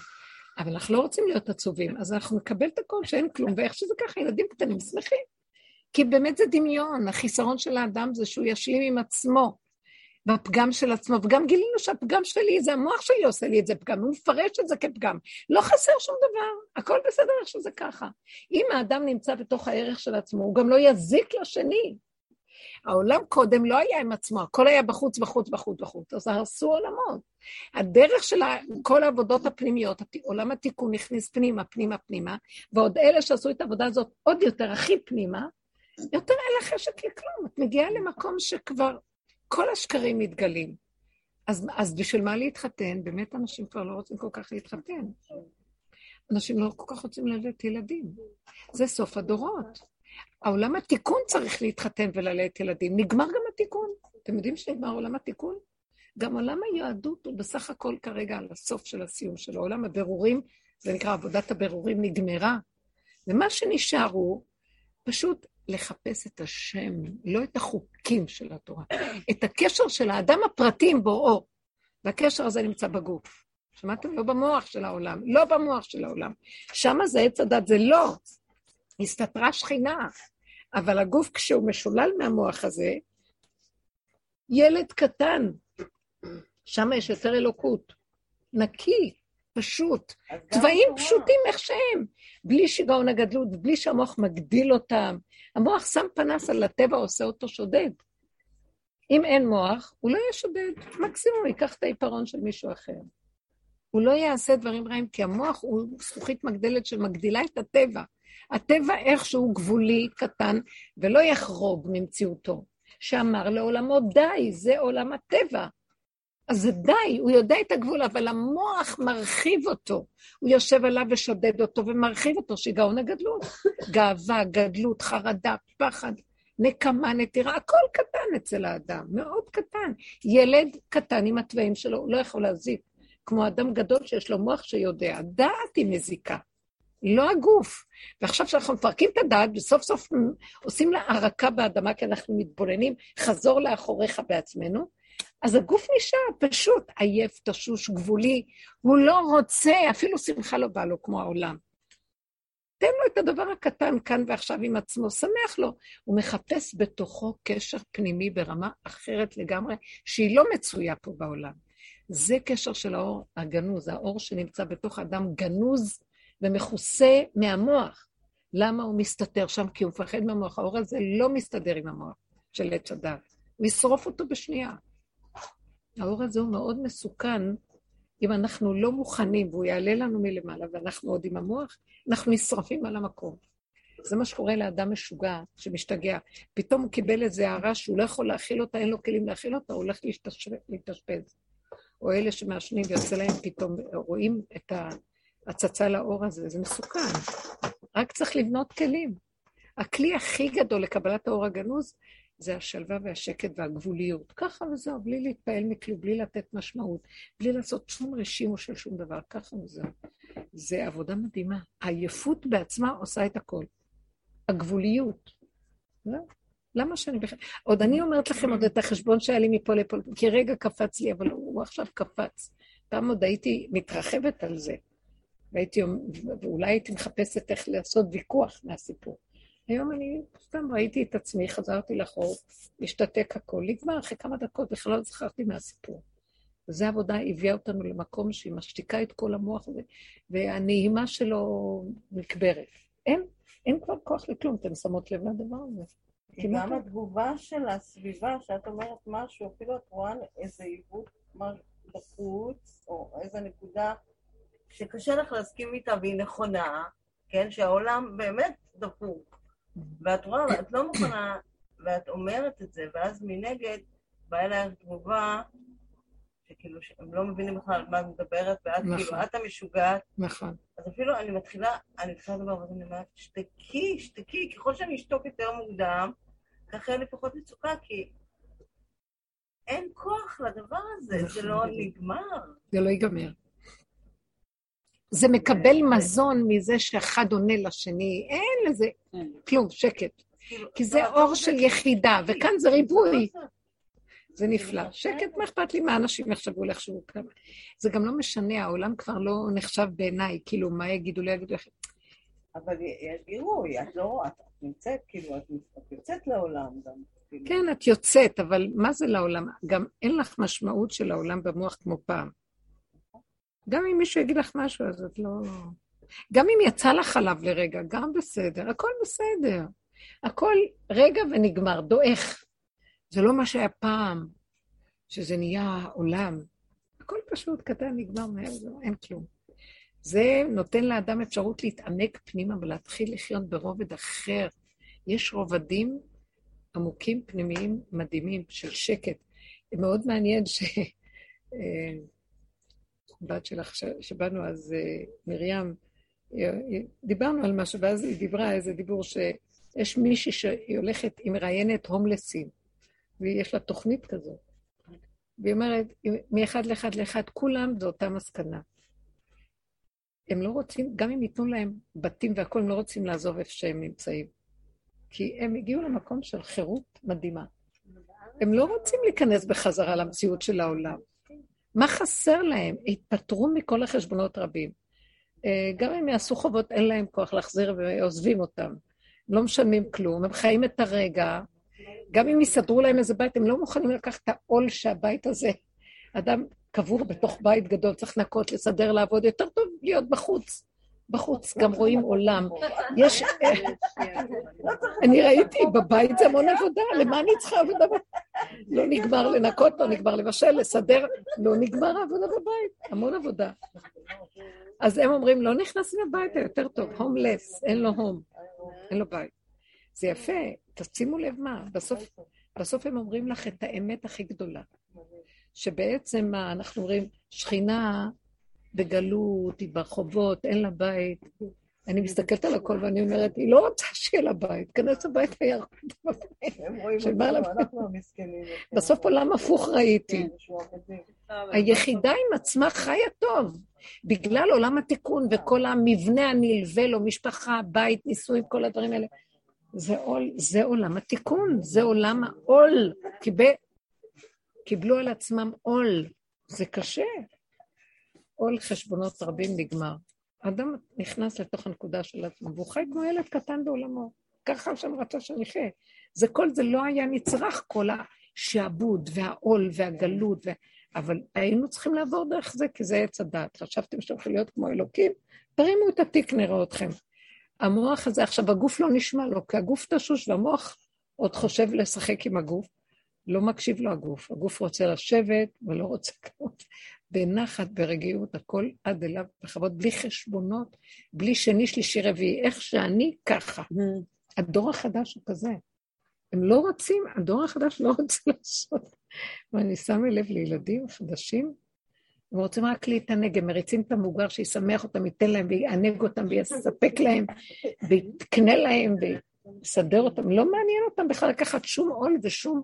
אבל אנחנו לא רוצים להיות עצובים, אז אנחנו נקבל את הכל שאין כלום, ואיך שזה ככה, ילדים קטנים שמחים. כי באמת זה דמיון, החיסרון של האדם זה שהוא ישלים עם עצמו, בפגם של עצמו, וגם גילינו שהפגם שלי זה המוח שלי עושה לי את זה פגם, הוא מפרש את זה כפגם. לא חסר שום דבר, הכל בסדר איך שזה ככה. אם האדם נמצא בתוך הערך של עצמו, הוא גם לא יזיק לשני. העולם קודם לא היה עם עצמו, הכל היה בחוץ, בחוץ, בחוץ, בחוץ, אז הרסו עולמות. הדרך של כל העבודות הפנימיות, עולם התיקון הכניס פנימה, פנימה, פנימה, ועוד אלה שעשו את העבודה הזאת עוד יותר, הכי פנימה, יותר אין לך חשק לכלום. את מגיעה למקום שכבר כל השקרים מתגלים. אז, אז בשביל מה להתחתן? באמת אנשים כבר לא רוצים כל כך להתחתן. אנשים לא כל כך רוצים ללדת ילדים. זה סוף הדורות. העולם התיקון צריך להתחתן וללדת ילדים. נגמר גם התיקון. אתם יודעים שנגמר עולם התיקון? גם עולם היהדות הוא בסך הכל כרגע על הסוף של הסיום שלו. עולם הבירורים, זה נקרא עבודת הבירורים נגמרה. ומה שנשאר הוא פשוט לחפש את השם, לא את החוקים של התורה, את הקשר של האדם הפרטי עם בוראו. והקשר הזה נמצא בגוף. שמעתם? לא במוח של העולם, לא במוח של העולם. שם זה עץ הדת, זה לא. הסתתרה שכינה. אבל הגוף, כשהוא משולל מהמוח הזה, ילד קטן, שם יש יותר אלוקות. נקי, פשוט. צבעים התורה. פשוטים איך שהם, בלי שיגעון הגדלות, בלי שהמוח מגדיל אותם. המוח שם פנס על הטבע, עושה אותו שודד. אם אין מוח, הוא לא יהיה שודד, מקסימום ייקח את העיפרון של מישהו אחר. הוא לא יעשה דברים רעים, כי המוח הוא זכוכית מגדלת שמגדילה את הטבע. הטבע איכשהו גבולי, קטן, ולא יחרוג ממציאותו. שאמר לעולמו, די, זה עולם הטבע. אז די, הוא יודע את הגבול, אבל המוח מרחיב אותו. הוא יושב עליו ושודד אותו ומרחיב אותו, שיגעון הגדלות. גאווה, גדלות, חרדה, פחד, נקמה, נטירה, הכל קטן אצל האדם, מאוד קטן. ילד קטן עם התוואים שלו, הוא לא יכול להזיק. כמו אדם גדול שיש לו מוח שיודע. דעת היא מזיקה, לא הגוף. ועכשיו שאנחנו מפרקים את הדעת, וסוף סוף עושים לה ערקה באדמה, כי אנחנו מתבוננים, חזור לאחוריך בעצמנו, אז הגוף נשאר פשוט עייף, תשוש, גבולי, הוא לא רוצה, אפילו שמחה לא בא לו כמו העולם. תן לו את הדבר הקטן כאן ועכשיו עם עצמו, שמח לו. הוא מחפש בתוכו קשר פנימי ברמה אחרת לגמרי, שהיא לא מצויה פה בעולם. זה קשר של האור הגנוז, האור שנמצא בתוך האדם גנוז ומכוסה מהמוח. למה הוא מסתתר שם? כי הוא מפחד מהמוח. האור הזה לא מסתדר עם המוח של עץ הדת. הוא ישרוף אותו בשנייה. האור הזה הוא מאוד מסוכן אם אנחנו לא מוכנים והוא יעלה לנו מלמעלה ואנחנו עוד עם המוח, אנחנו נשרפים על המקום. זה מה שקורה לאדם משוגע שמשתגע. פתאום הוא קיבל איזו הערה שהוא לא יכול להכיל אותה, אין לו כלים להכיל אותה, הוא הולך להתאשפז. או אלה שמעשנים ויוצא להם פתאום, רואים את ההצצה לאור הזה, זה מסוכן. רק צריך לבנות כלים. הכלי הכי גדול לקבלת האור הגנוז זה השלווה והשקט והגבוליות. ככה וזהו, בלי להתפעל מכלום, בלי לתת משמעות, בלי לעשות שום רשימו של שום דבר, ככה וזהו. זה עבודה מדהימה. העייפות בעצמה עושה את הכל. הגבוליות. זהו. למה שאני בכלל... עוד אני אומרת לכם עוד את החשבון שהיה לי מפה לפה, כי רגע קפץ לי, אבל הוא עכשיו קפץ. פעם עוד הייתי מתרחבת על זה, והייתי, ואולי הייתי מחפשת איך לעשות ויכוח מהסיפור. היום אני סתם ראיתי את עצמי, חזרתי לחור, השתתק הכל, נגמר אחרי כמה דקות, בכלל לא זכרתי מהסיפור. וזו עבודה הביאה אותנו למקום שהיא משתיקה את כל המוח הזה, והנעימה שלו נקברת. אין, אין כבר כוח לכלום, אתן שמות לב לדבר הזה. גם לא. התגובה של הסביבה, שאת אומרת משהו, אפילו את רואה איזה עיוות בחוץ, או איזה נקודה שקשה לך להסכים איתה והיא נכונה, כן? שהעולם באמת דפוק. ואת רואה, ואת לא מוכנה, ואת אומרת את זה, ואז מנגד באה אלייך תגובה, שכאילו, שהם לא מבינים בכלל על מה את מדברת, ואת נכון. כאילו, את המשוגעת, נכון. אז אפילו אני מתחילה, אני מתחילה לדבר, ואז אני אומרת, שתקי, שתקי, ככל שאני אשתוק יותר מוקדם, ככה יהיה לי פחות מצוקה, כי אין כוח לדבר הזה, זה נכון, לא בדיוק. נגמר. זה לא ייגמר. זה מקבל מזון מזה שאחד עונה לשני, אין לזה כן. כלום, שקט. כאילו, כי זה לא, אור לא, של יחידה, וכאן זה ריבוי. זה לא נפלא. שקט, מה אכפת לי מה אנשים יחשבו, לא יחשבו כמה. זה גם לא משנה, העולם כבר לא נחשב בעיניי, כאילו, מה יגידו לי, יגידו לך. אבל יש גירוי, את לא, את את נמצאת, כאילו, את את יוצאת לעולם גם. כאילו. כן, את יוצאת, אבל מה זה לעולם? גם אין לך משמעות של העולם במוח כמו פעם. גם אם מישהו יגיד לך משהו, אז את לא... גם אם יצא לך עליו לרגע, גם בסדר, הכל בסדר. הכל רגע ונגמר, דועך. זה לא מה שהיה פעם, שזה נהיה עולם. הכל פשוט, קטן, נגמר מהר, זהו, אין כלום. זה נותן לאדם אפשרות להתעמק פנימה ולהתחיל לחיות ברובד אחר. יש רובדים עמוקים פנימיים מדהימים של שקט. מאוד מעניין ש... אה, בת שלך, שבאנו אז, אה, מרים, היא- היא- דיברנו על משהו, ואז היא דיברה איזה דיבור שיש מישהי שהיא הולכת, היא מראיינת הומלסים, ויש לה תוכנית כזאת. והיא אומרת, מאחד לאחד לאחד, כולם זו אותה מסקנה. הם לא רוצים, גם אם ייתנו להם בתים והכול, הם לא רוצים לעזוב איפה שהם נמצאים. כי הם הגיעו למקום של חירות מדהימה. הם לא רוצים להיכנס בחזרה למציאות של העולם. מה חסר להם? התפטרו מכל החשבונות רבים. אה, גם אם יעשו חובות, אין להם כוח להחזיר ועוזבים אותם. לא משלמים כלום, הם חיים את הרגע. גם אם יסדרו להם איזה בית, הם לא מוכנים לקחת את העול שהבית הזה... אדם קבור בתוך בית גדול, צריך לנקות, לסדר, לעבוד, יותר טוב להיות בחוץ. בחוץ גם רואים עולם. יש... [LAUGHS] אני ראיתי, בבית זה המון עבודה, למה אני צריכה עבודה? בבית? לא [LAUGHS] נגמר לנקות, לא נגמר לבשל, לסדר, לא נגמר העבודה בבית, המון עבודה. אז הם אומרים, לא נכנסים הביתה, יותר טוב, הומלס, אין לו הום, אין לו בית. זה יפה, תשימו לב מה, בסוף, בסוף הם אומרים לך את האמת הכי גדולה. שבעצם מה, אנחנו אומרים, שכינה בגלות, היא ברחובות, אין לה בית. אני מסתכלת על הכל ואני אומרת, היא לא רוצה שיהיה לה בית, כנס הביתה ירקוד בבית. הם רואים אותנו, אנחנו המסכנים. בסוף עולם הפוך ראיתי. כן. היחידה עם עצמה חיה טוב, בגלל עולם התיקון וכל המבנה הנלווה לו, משפחה, בית, נישואים, כל הדברים האלה. זה, עול, זה עולם התיקון, זה עולם העול. קיבל, קיבלו על עצמם עול. זה קשה. עול חשבונות רבים נגמר. האדם נכנס לתוך הנקודה של עצמו, והוא חי כמו ילד קטן בעולמו. ככה השם רצה שנחיה. זה כל זה לא היה נצרך, כל השעבוד והעול והגלות, ו... אבל היינו צריכים לעבור דרך זה, כי זה עץ הדת. חשבתם שאתם יכולים להיות כמו אלוקים? תרימו את התיק, נראה אתכם. המוח הזה, עכשיו הגוף לא נשמע לו, כי הגוף תשוש והמוח עוד חושב לשחק עם הגוף. לא מקשיב לו הגוף. הגוף רוצה לשבת ולא רוצה כלום. בנחת, ברגיעות, הכל עד אליו, בכבוד, בלי חשבונות, בלי שני, שלישי, רביעי. איך שאני, ככה. הדור החדש הוא כזה. הם לא רוצים, הדור החדש לא רוצה [LAUGHS] לעשות. ואני שמה לב לילדים חדשים, הם רוצים רק להתענג, הם מריצים את המבוגר שישמח אותם, ייתן להם ויענג אותם ויספק להם ויקנה להם ויסדר אותם. לא מעניין אותם בכלל לקחת שום עול ושום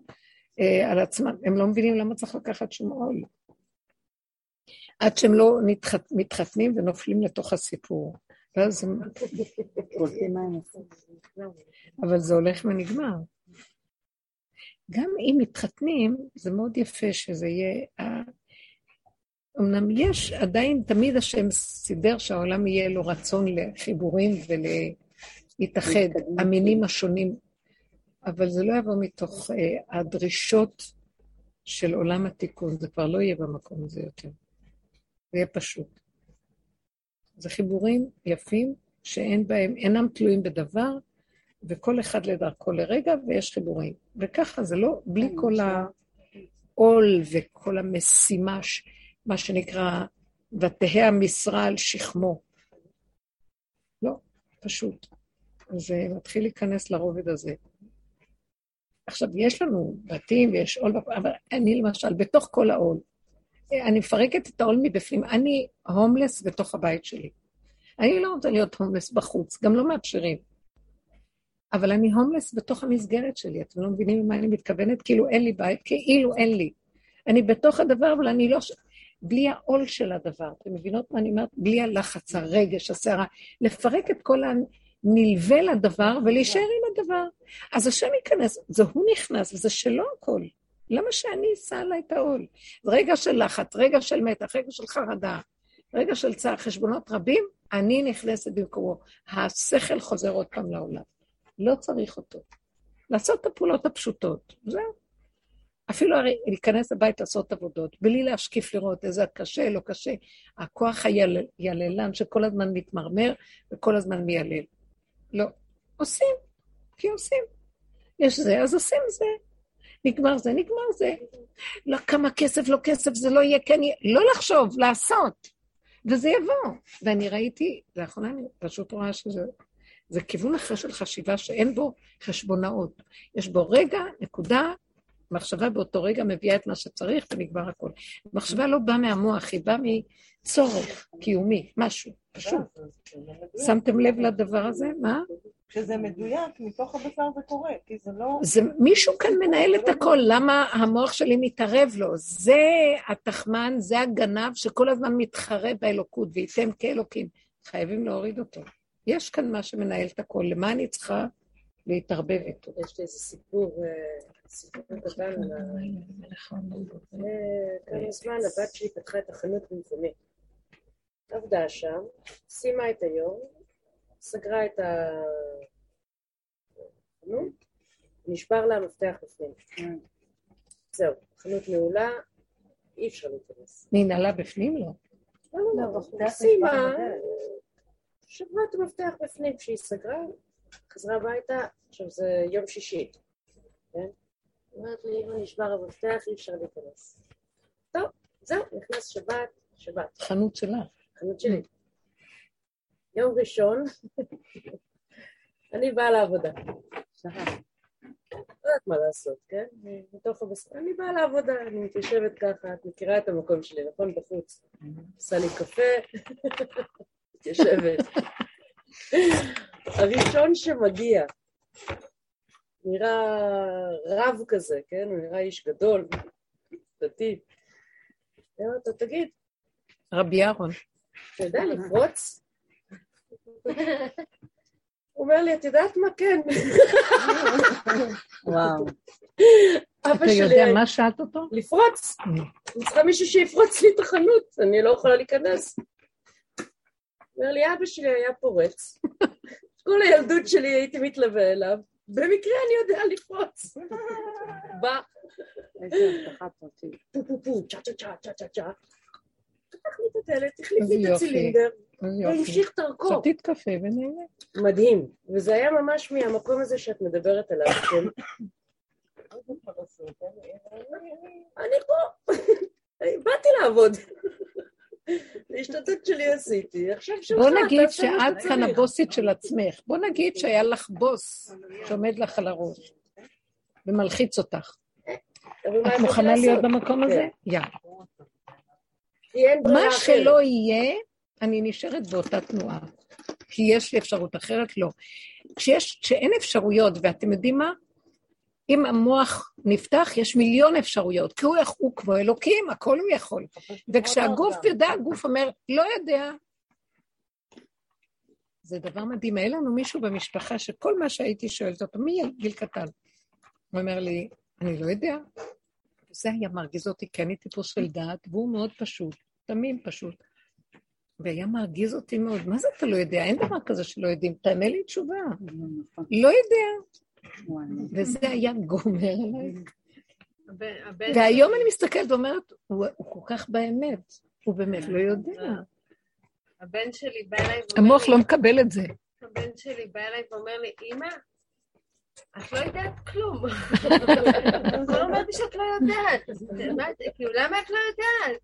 אה, על עצמם. הם לא מבינים למה צריך לקחת שום עול. עד שהם לא מתחתנים ונופלים לתוך הסיפור. ואז הם... אבל זה הולך ונגמר. גם אם מתחתנים, זה מאוד יפה שזה יהיה... אמנם יש, עדיין תמיד השם סידר שהעולם יהיה לו רצון לחיבורים ולהתאחד. המינים השונים, אבל זה לא יבוא מתוך אה, הדרישות של עולם התיקון, זה כבר לא יהיה במקום הזה יותר. זה יהיה פשוט. זה חיבורים יפים שאין בהם, אינם תלויים בדבר, וכל אחד לדרכו לרגע, ויש חיבורים. וככה זה לא, בלי כל העול וכל המשימה, מה שנקרא, ותהא המשרה על שכמו. לא, פשוט. זה מתחיל להיכנס לרובד הזה. עכשיו, יש לנו בתים ויש עול, אבל אני למשל, בתוך כל העול, אני מפרקת את העול מבפנים. אני הומלס בתוך הבית שלי. אני לא רוצה להיות הומלס בחוץ, גם לא מאפשרים. אבל אני הומלס בתוך המסגרת שלי, אתם לא מבינים למה אני מתכוונת? כאילו אין לי בית, כאילו אין לי. אני בתוך הדבר, אבל אני לא... בלי העול של הדבר. אתם מבינות מה אני אומרת? בלי הלחץ, הרגש, הסערה. לפרק את כל הנלווה לדבר ולהישאר עם הדבר. אז השם ייכנס, זה הוא נכנס, וזה שלו הכל. למה שאני אשא עליי את העול? רגע של לחץ, רגע של מתח, רגע של חרדה, רגע של צער, חשבונות רבים, אני נכנסת במקומו. השכל חוזר עוד פעם לעולם. לא צריך אותו. לעשות את הפעולות הפשוטות, זהו. אפילו הרי להיכנס לבית לעשות עבודות, בלי להשקיף לראות איזה קשה, לא קשה. הכוח הייללן שכל הזמן מתמרמר וכל הזמן מיילל. לא. עושים, כי עושים. יש זה, אז עושים זה. נגמר זה, נגמר זה. לא כמה כסף, לא כסף, זה לא יהיה, כן יהיה. לא לחשוב, לעשות. וזה יבוא. ואני ראיתי, לאחרונה אני פשוט רואה שזה זה כיוון אחר של חשיבה שאין בו חשבונאות. יש בו רגע, נקודה, מחשבה באותו רגע מביאה את מה שצריך ונגמר הכול. מחשבה לא באה מהמוח, היא באה מצורך קיומי, משהו, פשוט. שמתם לב לדבר הזה? מה? כשזה מדויק, מתוך הבשר זה קורה, כי זה לא... זה, מישהו כאן מנהל את הכל, למה המוח שלי מתערב לו? זה התחמן, זה הגנב שכל הזמן מתחרה באלוקות, וייתם כאלוקים. חייבים להוריד אותו. יש כאן מה שמנהל את הכל, למה אני צריכה להתערבב איתו? יש לי איזה סיפור, אה, סיפור קטן על ה... לפני כמה זמן הבת שלי פתחה את החנות במקומי. עבדה שם, סיימה את היום, סגרה את החנות, נשבר לה המפתח בפנים. זהו, חנות נעולה, אי אפשר להיכנס. ננעלה בפנים? לא. לא, לא, לא, סיימה, שברה את המפתח בפנים כשהיא סגרה, חזרה הביתה, עכשיו זה יום שישי, כן? אומרת לי, אם נשבר המפתח, אי אפשר להיכנס. טוב, זהו, נכנס שבת, שבת, חנות שלה. חנות שלי. יום ראשון, [LAUGHS] אני באה לעבודה. לא יודעת מה לעשות, כן? מתוך הבשר, אני באה לעבודה, אני מתיישבת ככה, את מכירה את המקום שלי, נכון? בחוץ. עושה לי קפה, [LAUGHS] מתיישבת. הראשון שמגיע, נראה רב כזה, כן? הוא נראה איש גדול, דתי. אני אומרת לו, תגיד, רבי אהרון. אתה יודע לפרוץ? הוא אומר לי, את יודעת מה? כן. וואו. אבא אתה יודע שלי, מה שאלת אותו? לפרוץ. אני צריכה מישהו שיפרוץ לי את החנות, אני לא יכולה להיכנס. אומר לי, אבא שלי היה פורץ. כל הילדות שלי הייתי מתלווה אליו. במקרה אני יודע לפרוץ. בא, איזה הבטחה פרטית. פו פו פו, צ'ה צ'ה צ'ה צ'ה צ'ה צ'ה. פתח לי את הדלת, החליף לי את. הצילינדר. והמשיך דרכו. שתית קפה ונהנה. מדהים. וזה היה ממש מהמקום הזה שאת מדברת עליו, של אני פה, באתי לעבוד. ההשתתות שלי עשיתי, עכשיו שלך, בוא נגיד שאת כאן. הבוסית של עצמך. בוא נגיד שהיה לך בוס שעומד לך על הראש ומלחיץ אותך. מה את מוכנה? להיות במקום הזה? כן. יאללה. מה. שלא יהיה, אני נשארת באותה תנועה. כי יש לי אפשרות אחרת, לא. כשיש, כשאין אפשרויות, ואתם יודעים מה? אם המוח נפתח, יש מיליון אפשרויות, כי הוא, הוא כמו אלוקים, הכל הוא יכול. וכשהגוף יודע, הגוף אומר, לא יודע. זה דבר מדהים. היה לנו מישהו במשפחה שכל מה שהייתי שואלת אותו, מגיל קטן, הוא אומר לי, אני לא יודע. זה היה מרגיז אותי, כי אני טיפוס של דעת, והוא מאוד פשוט, תמים פשוט. והיה מרגיז אותי מאוד. מה זה אתה לא יודע? אין דבר כזה שלא יודעים. תענה לי תשובה. נכון. לא יודע. וואי, וזה היה גומר עליי. והיום אני מסתכלת ואומרת, הוא כל כך באמת. הוא באמת לא יודע. הבן שלי בא אליי ואומר המוח לי, לא מקבל את זה. הבן שלי בא אליי ואומר לי, אמא, את לא יודעת כלום. הוא אומר לי שאת לא יודעת. כאילו, למה את לא יודעת?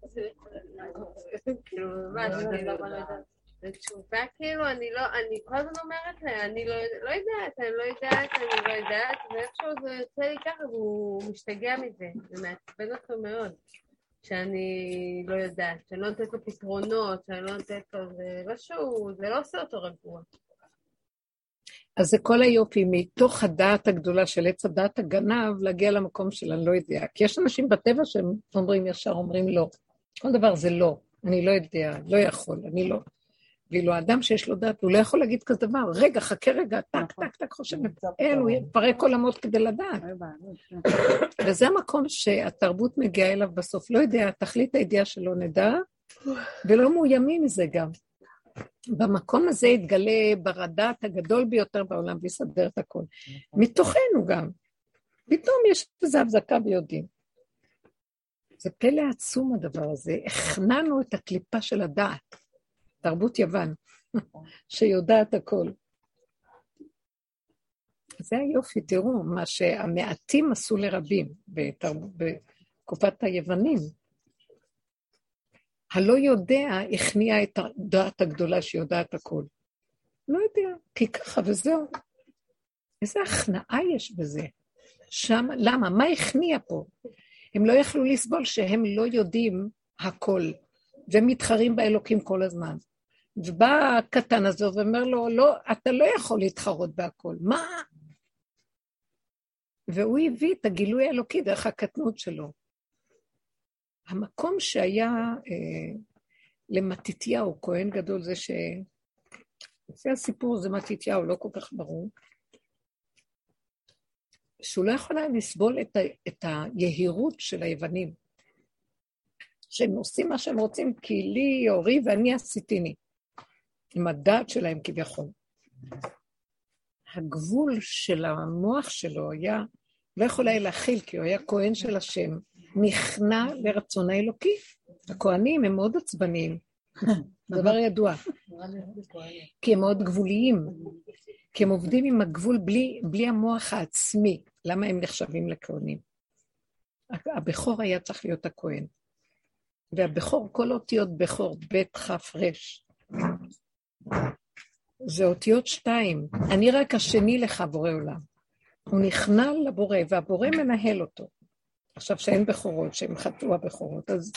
כאילו, ממש, כאילו, בתשובה, כאילו, אני לא, אני כל הזמן אומרת לה, אני לא לא יודעת, אני לא יודעת, אני לא יודעת, ואיכשהו זה יוצא לי ככה, והוא משתגע מזה, זה מעצבן אותו מאוד. שאני לא יודעת, שאני לא נותנת לו פתרונות, שאני לא נותנת לו, זה לא שהוא, זה לא עושה אותו רגוע. אז זה כל היופי, מתוך הדעת הגדולה של עץ הדעת הגנב, להגיע למקום של אני לא יודע. כי יש אנשים בטבע שהם אומרים ישר, אומרים לא. כל דבר זה לא, אני לא יודע, לא יכול, אני לא. ואילו האדם שיש לו דעת, הוא לא יכול להגיד כזה דבר. רגע, חכה רגע, טק, נכון. טק, טק, חושב, אין, הוא יפרק עולמות כדי לדעת. וזה המקום שהתרבות מגיעה אליו בסוף. לא יודע, תכלית הידיעה שלא נדע, ולא מאוימים מזה גם. במקום הזה יתגלה בר הדעת הגדול ביותר בעולם ויסדר את הכל. מתוכנו גם. פתאום יש איזו הבזקה ויודעים. זה פלא עצום הדבר הזה. הכנענו את הקליפה של הדעת, תרבות יוון, [LAUGHS] שיודעת הכל. זה היופי, תראו, מה שהמעטים עשו לרבים בתרב... בתקופת היוונים. הלא יודע הכניע את הדעת הגדולה שיודעת הכל. לא יודע, כי ככה וזהו. איזה הכנעה יש בזה. שם, למה? מה הכניע פה? הם לא יכלו לסבול שהם לא יודעים הכל, ומתחרים באלוקים כל הזמן. ובא הקטן הזה ואומר לו, לא, אתה לא יכול להתחרות בהכל. מה? והוא הביא את הגילוי האלוקי דרך הקטנות שלו. המקום שהיה אה, למתתיהו, כהן גדול, זה ש... לפי הסיפור זה מתתיהו, לא כל כך ברור, שהוא לא יכול היה לסבול את, ה... את היהירות של היוונים, שהם עושים מה שהם רוצים, כי לי אורי ואני עשיתיני, עם הדעת שלהם כביכול. הגבול של המוח שלו היה, לא יכול היה להכיל, כי הוא היה כהן של השם, נכנע לרצון האלוקי. הכהנים הם מאוד עצבניים, [LAUGHS] דבר ידוע, כי הם מאוד גבוליים, כי הם עובדים עם הגבול בלי, בלי המוח העצמי. למה הם נחשבים לכהנים? הבכור היה צריך להיות הכהן. והבכור, כל אותיות בכור, ב' כ' ר', זה אותיות שתיים. אני רק השני לך, בורא עולם. הוא נכנע לבורא, והבורא מנהל אותו. עכשיו שאין בכורות, שהם חטאו הבכורות, אז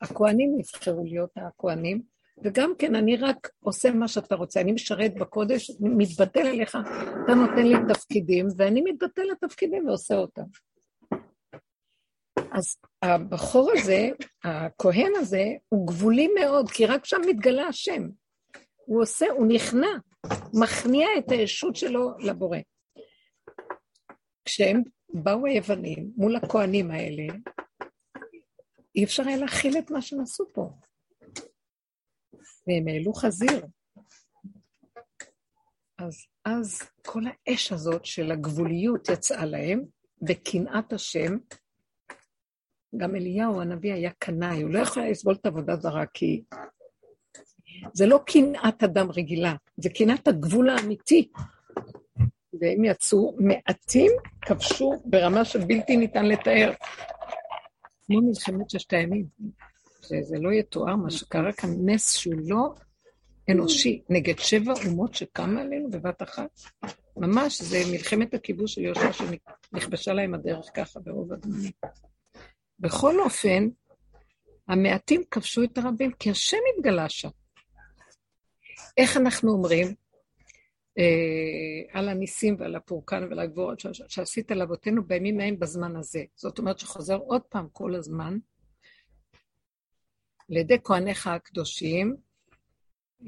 הכוהנים נבחרו להיות הכוהנים, וגם כן, אני רק עושה מה שאתה רוצה, אני משרת בקודש, מתבטל אליך, אתה נותן לי תפקידים, ואני מתבטל לתפקידים ועושה אותם. אז הבחור הזה, הכהן הזה, הוא גבולי מאוד, כי רק שם מתגלה השם. הוא עושה, הוא נכנע, מכניע את הישות שלו לבורא. כשהם באו היוונים מול הכהנים האלה, אי אפשר היה להכיל את מה שהם עשו פה. והם העלו חזיר. אז, אז כל האש הזאת של הגבוליות יצאה להם, בקנאת השם. גם אליהו הנביא היה קנאי, הוא לא יכול היה לסבול את העבודה זרה, כי זה לא קנאת אדם רגילה, זה קנאת הגבול האמיתי. והם יצאו, מעטים כבשו ברמה שבלתי ניתן לתאר. כמו מלחמת ששת הימים. שזה לא יתואר מה שקרה כאן, נס שהוא לא אנושי, נגד שבע אומות שקמה עלינו בבת אחת. ממש, זה מלחמת הכיבוש של יהושע שנכבשה להם הדרך ככה ברוב הזמנים. בכל אופן, המעטים כבשו את הרבים, כי השם התגלה שם. איך אנחנו אומרים? אה, על הניסים ועל הפורקן ועל הגבורות שעשית לאבותינו בימים ההם בזמן הזה. זאת אומרת שחוזר עוד פעם כל הזמן, על ידי כהניך הקדושים,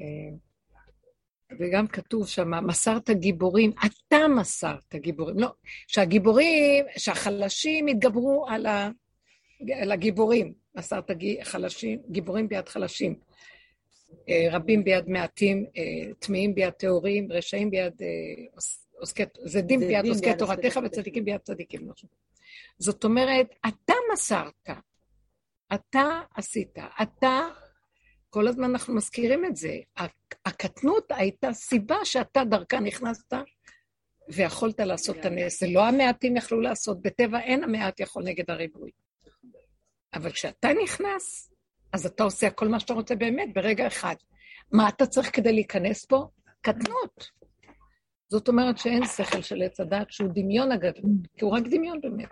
אה, וגם כתוב שם, מסרת גיבורים, אתה מסרת גיבורים. לא, שהגיבורים, שהחלשים יתגברו על הגיבורים. מסרת חלשים, גיבורים ביד חלשים. אה, רבים ביד מעטים, אה, טמאים ביד טהורים, רשעים ביד עוסקי, זדים ביד עוסקי תורתך וצדיקים ביד צדיקים. זאת אומרת, אתה מסרת, אתה עשית, אתה, כל הזמן אנחנו מזכירים את זה, הקטנות הייתה סיבה שאתה דרכה נכנסת ויכולת לעשות את הנס. זה לא המעטים יכלו לעשות, בטבע אין המעט יכול נגד הריבוי. אבל כשאתה נכנס, אז אתה עושה כל מה שאתה רוצה באמת ברגע אחד. מה אתה צריך כדי להיכנס פה? קטנות. זאת אומרת שאין שכל של עץ הדת שהוא דמיון הגדול, כי הוא רק דמיון באמת.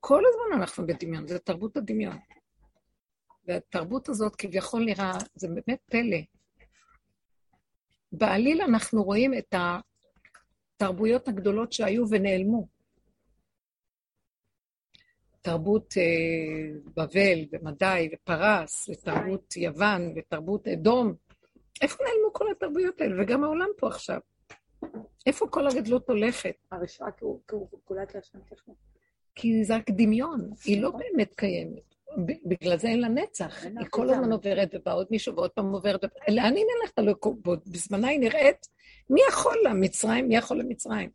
כל הזמן אנחנו בדמיון, זה תרבות הדמיון. והתרבות הזאת כביכול נראה, זה באמת פלא. בעליל אנחנו רואים את התרבויות הגדולות שהיו ונעלמו. תרבות אה, בבל ומדי ופרס, ותרבות יוון ותרבות אדום. איפה נעלמו כל התרבויות האלה? וגם העולם פה עכשיו. איפה כל הגדלות הולכת? הרשעה כולת להשם תכף. כי זה רק דמיון, היא לא באמת קיימת. בגלל זה אין לה נצח. היא כל. הזמן עוברת ובא עוד מישהו ועוד פעם עוברת. לאן היא? לא, בזמנה היא נראית, מי יכול לה? מצרים? מי יכול למצרים?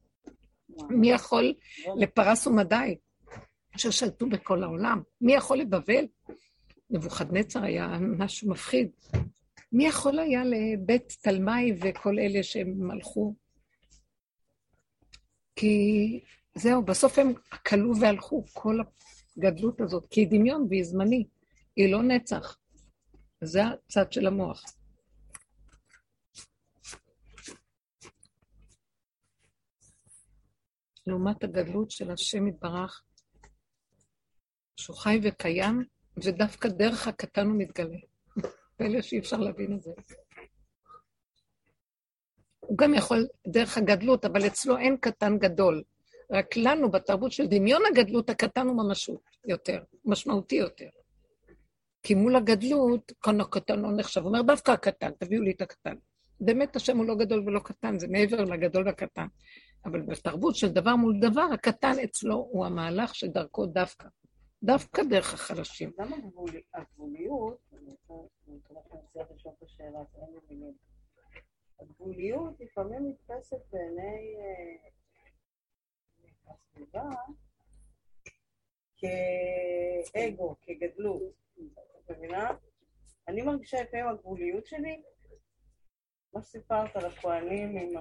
מי יכול לפרס ומדי, ששלטו בכל העולם? מי יכול לבבל? נבוכדנצר היה משהו מפחיד. מי יכול היה לבית תלמי וכל אלה שהם הלכו? כי זהו, בסוף הם כלו והלכו, כל הגדלות הזאת, כי היא דמיון והיא זמני, היא לא נצח. זה הצד של המוח. לעומת הגדלות של השם יתברך, שהוא חי וקיים, ודווקא דרך הקטן הוא מתגלה. [LAUGHS] פלא שאי אפשר להבין את זה. הוא גם יכול דרך הגדלות, אבל אצלו אין קטן גדול. רק לנו, בתרבות של דמיון הגדלות, הקטן הוא ממשות יותר, משמעותי יותר. כי מול הגדלות, כאן הקטן לא נחשב. הוא אומר, דווקא הקטן, תביאו לי את הקטן. באמת השם הוא לא גדול ולא קטן, זה מעבר לגדול והקטן. אבל בתרבות של דבר מול דבר, הקטן אצלו הוא המהלך שדרכו דווקא. דווקא דרך החלשים. הגבולי- הגבוליות. הגבוליות לפעמים נתפסת בעיני אה, הסביבה כאגו, כגדלות. את מבינה? אני מרגישה לפעמים הגבוליות שלי, מה שסיפרת על הכוהנים עם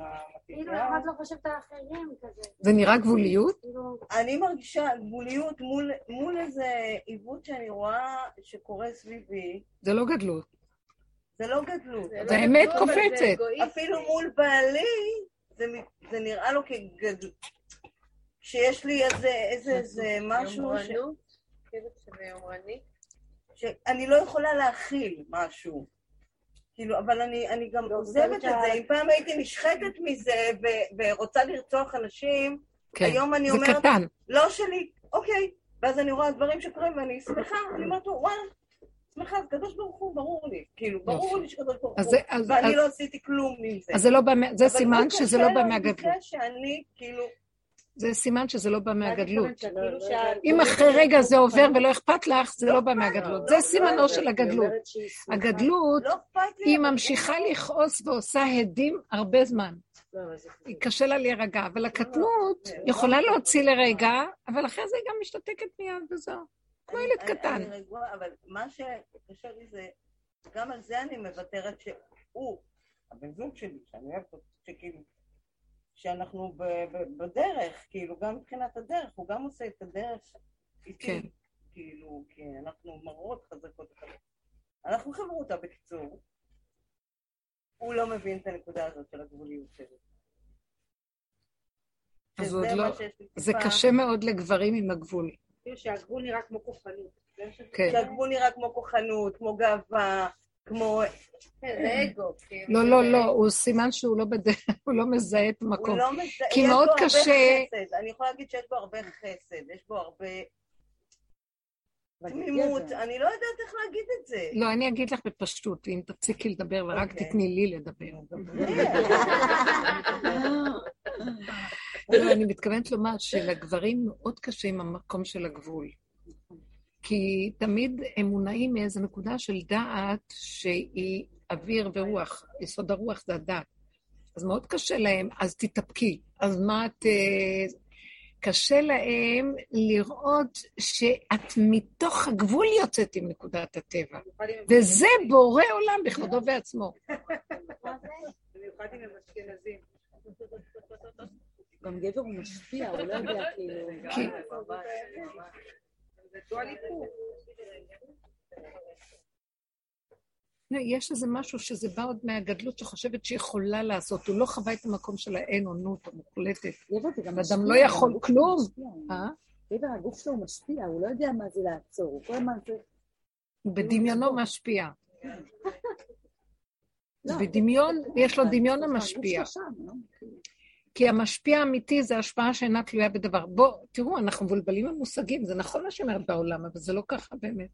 כאילו, למה את לא חושבת על אחרים כזה? זה נראה גבוליות? כאילו, אני מרגישה גבוליות מול, מול איזה עיוות שאני רואה שקורה סביבי, זה לא גדלות. זה לא גדלות. זה לא האמת קופצת. אפילו מול בעלי, זה, נראה לו כגדול. שיש לי איזה, איזה, איזה משהו ש, יומרנות, כאילו שזה יומרני. שאני לא יכולה להכיל משהו. כאילו, אבל אני, אני גם עוזבת את זה. אם פעם הייתי נשחקת מזה ו- ורוצה לרצוח אנשים, כן, היום אני זה אומרת, קטן. לא שלי, אוקיי. ואז אני רואה דברים שקורים ואני שמחה, אני אומרת לו, וואלה, שמחה, אז קדוש ברוך הוא, ברור לי. כאילו, ברור לי שקדוש ברוך הוא. זה- ואני לא עשיתי כלום עם זה. אז זה לא בא, זה אבל סימן שזה לא קשה בא לו מהגדלות. מזה שאני, כאילו, זה סימן שזה לא בא מהגדלות. כאילו לא, לא, אם אחרי רגע זה עובר ולא אכפת לך, זה לא בא מהגדלות. זה סימנו של הגדלות. הגדלות, לא. היא ממשיכה לכעוס ועושה הדים הרבה זמן. לא, היא קשה לה להירגע, אבל הקטנות יכולה להוציא לרגע, אבל אחרי זה היא גם משתתקת מיד וזהו. כמו ילד קטן. אני רגועה, אבל מה שקשה לי זה, גם על זה אני מוותרת שהוא, הבן זוג שלי, שאני אוהבת אותו, שכאילו, שאנחנו ב- ב- בדרך, כאילו, גם מבחינת הדרך, הוא גם עושה את הדרך איתי, כן. כאילו, כי אנחנו מראות חזקות אחרות. אנחנו חברותא בקיצור. הוא לא מבין את הנקודה הזאת של הגבוליות שלי. אז עוד לא- זה קשה מאוד לגברים עם הגבול. כאילו שהגבול נראה כמו כוחנות. כן. שהגבול נראה כמו כוחנות, כמו גאווה, כמו... זה אגו. כאילו, לא, לא. לא, הוא סימן שהוא לא בדרך, [LAUGHS] הוא לא מזהה את המקום. הוא לא מזהה, כי יש מאוד בו הרבה קשה- חסד. אני יכולה להגיד שיש בו הרבה חסד, יש בו הרבה תמימות. אני לא יודעת איך להגיד את זה. לא, אני אגיד לך בפשטות, אם תפסיקי לדבר ורק אוקיי. תתני לי לדבר. [LAUGHS] לא, אני מתכוונת לומר שלגברים מאוד קשה עם המקום של הגבול. כי תמיד הם מונעים מאיזו נקודה של דעת שהיא אוויר ורוח. יסוד הרוח זה הדעת. אז מאוד קשה להם, אז תתאפקי. אז מה את... אה, קשה להם לראות שאת מתוך הגבול יוצאת עם נקודת הטבע. וזה בורא עולם בכבודו ועצמו. במיוחד אם הם אשכנזים. גם גבר הוא משפיע, הוא לא יודע כאילו... זה. לא, יש איזה משהו שזה בא עוד מהגדלות שחושבת שהיא יכולה לעשות. הוא לא חווה את המקום של האין-אונות המוחלטת. גבר זה גם אדם. לא יכול כלום. משפיע. אה? גבר, הגוף שלו משפיע, הוא לא יודע מה זה לעצור, הוא כל הזמן צריך... הוא בדמיונו משפיע. לא. בדמיון, יש לו דמיון המשפיע. כי המשפיע האמיתי זה השפעה שאינה תלויה בדבר. בואו, תראו, אנחנו מבולבלים במושגים, זה נכון מה שאומרת בעולם, אבל זה לא ככה באמת.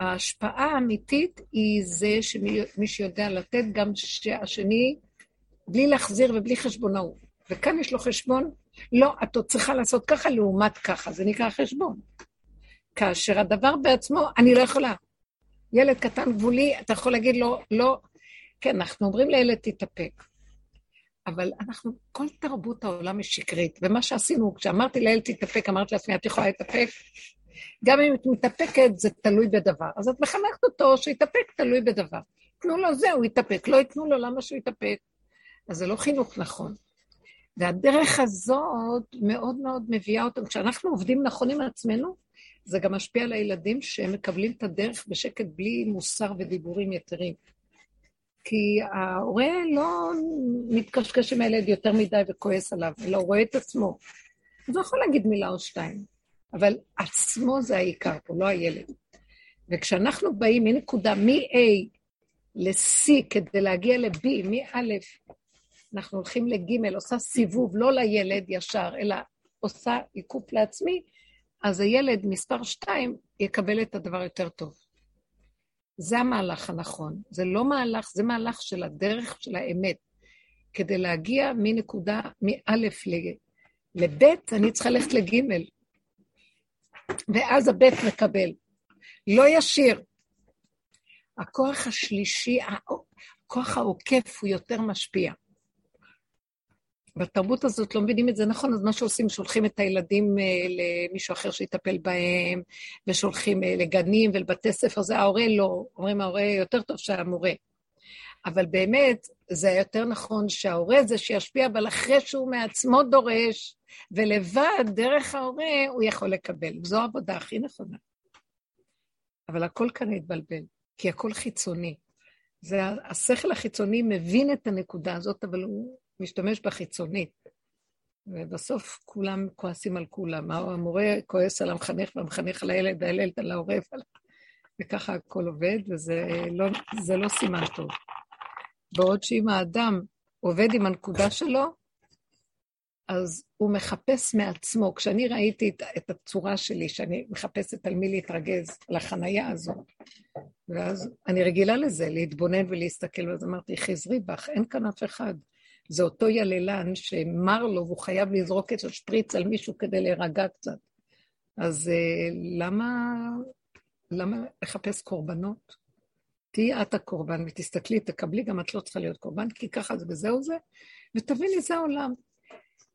ההשפעה האמיתית היא זה שמי שיודע לתת גם שהשני, בלי להחזיר ובלי חשבונאות. וכאן יש לו חשבון, לא, את עוד צריכה לעשות ככה לעומת ככה, זה נקרא חשבון. כאשר הדבר בעצמו, אני לא יכולה. ילד קטן גבולי, אתה יכול להגיד לו, לא, כן, אנחנו אומרים לילד, תתאפק. אבל אנחנו, כל תרבות העולם היא שקרית, ומה שעשינו, כשאמרתי לילד תתאפק, אמרתי לעצמי, את יכולה להתאפק? גם אם את מתאפקת, זה תלוי בדבר. אז את מחנכת אותו שיתאפק תלוי בדבר. תנו לו זה, הוא יתאפק. לא ייתנו לו, למה שהוא יתאפק? אז זה לא חינוך נכון. והדרך הזאת מאוד מאוד מביאה אותם. כשאנחנו עובדים נכון עם עצמנו, זה גם משפיע על הילדים שהם מקבלים את הדרך בשקט בלי מוסר ודיבורים יתרים. כי ההורה לא מתקשקש עם הילד יותר מדי וכועס עליו, אלא הוא רואה את עצמו. אז הוא יכול להגיד מילה או שתיים, אבל עצמו זה העיקר פה, לא הילד. וכשאנחנו באים מנקודה מ-A ל-C כדי להגיע ל-B, מ-א', אנחנו הולכים לג', עושה סיבוב, לא לילד ישר, אלא עושה עיקוף לעצמי, אז הילד מספר 2 יקבל את הדבר יותר טוב. זה המהלך הנכון. זה לא מהלך, זה מהלך של הדרך של האמת. כדי להגיע מנקודה, מא' לב', אני צריכה ללכת לג', ואז הב' מקבל. לא ישיר. הכוח השלישי, הכוח העוקף הוא יותר משפיע. בתרבות הזאת לא מבינים את זה נכון, אז מה שעושים, שולחים את הילדים אה, למישהו אחר שיטפל בהם, ושולחים אה, לגנים ולבתי ספר, זה ההורה לא, אומרים ההורה יותר טוב שהמורה. אבל באמת, זה יותר נכון שההורה זה שישפיע, אבל אחרי שהוא מעצמו דורש, ולבד, דרך ההורה, הוא יכול לקבל. זו העבודה הכי נכונה. אבל הכל כאן התבלבל, כי הכל חיצוני. זה, השכל החיצוני מבין את הנקודה הזאת, אבל הוא משתמש בחיצונית. ובסוף כולם כועסים על כולם. המורה כועס על המחנך והמחנך על הילד, הילד על העורף, וככה הכל עובד, וזה לא, לא סימן טוב. בעוד שאם האדם עובד עם הנקודה שלו, אז הוא מחפש מעצמו. כשאני ראיתי את, את הצורה שלי, שאני מחפשת על מי להתרגז, על החנייה הזאת, ואז אני רגילה לזה, להתבונן ולהסתכל, ואז אמרתי, חזרי בך, אין כאן אף אחד. זה אותו יללן שמר לו והוא חייב לזרוק את השפריץ על מישהו כדי להירגע קצת. אז uh, למה, למה לחפש קורבנות? תהיי את הקורבן ותסתכלי, תקבלי, גם את לא צריכה להיות קורבן, כי ככה זה וזהו זה, ותביני, זה העולם.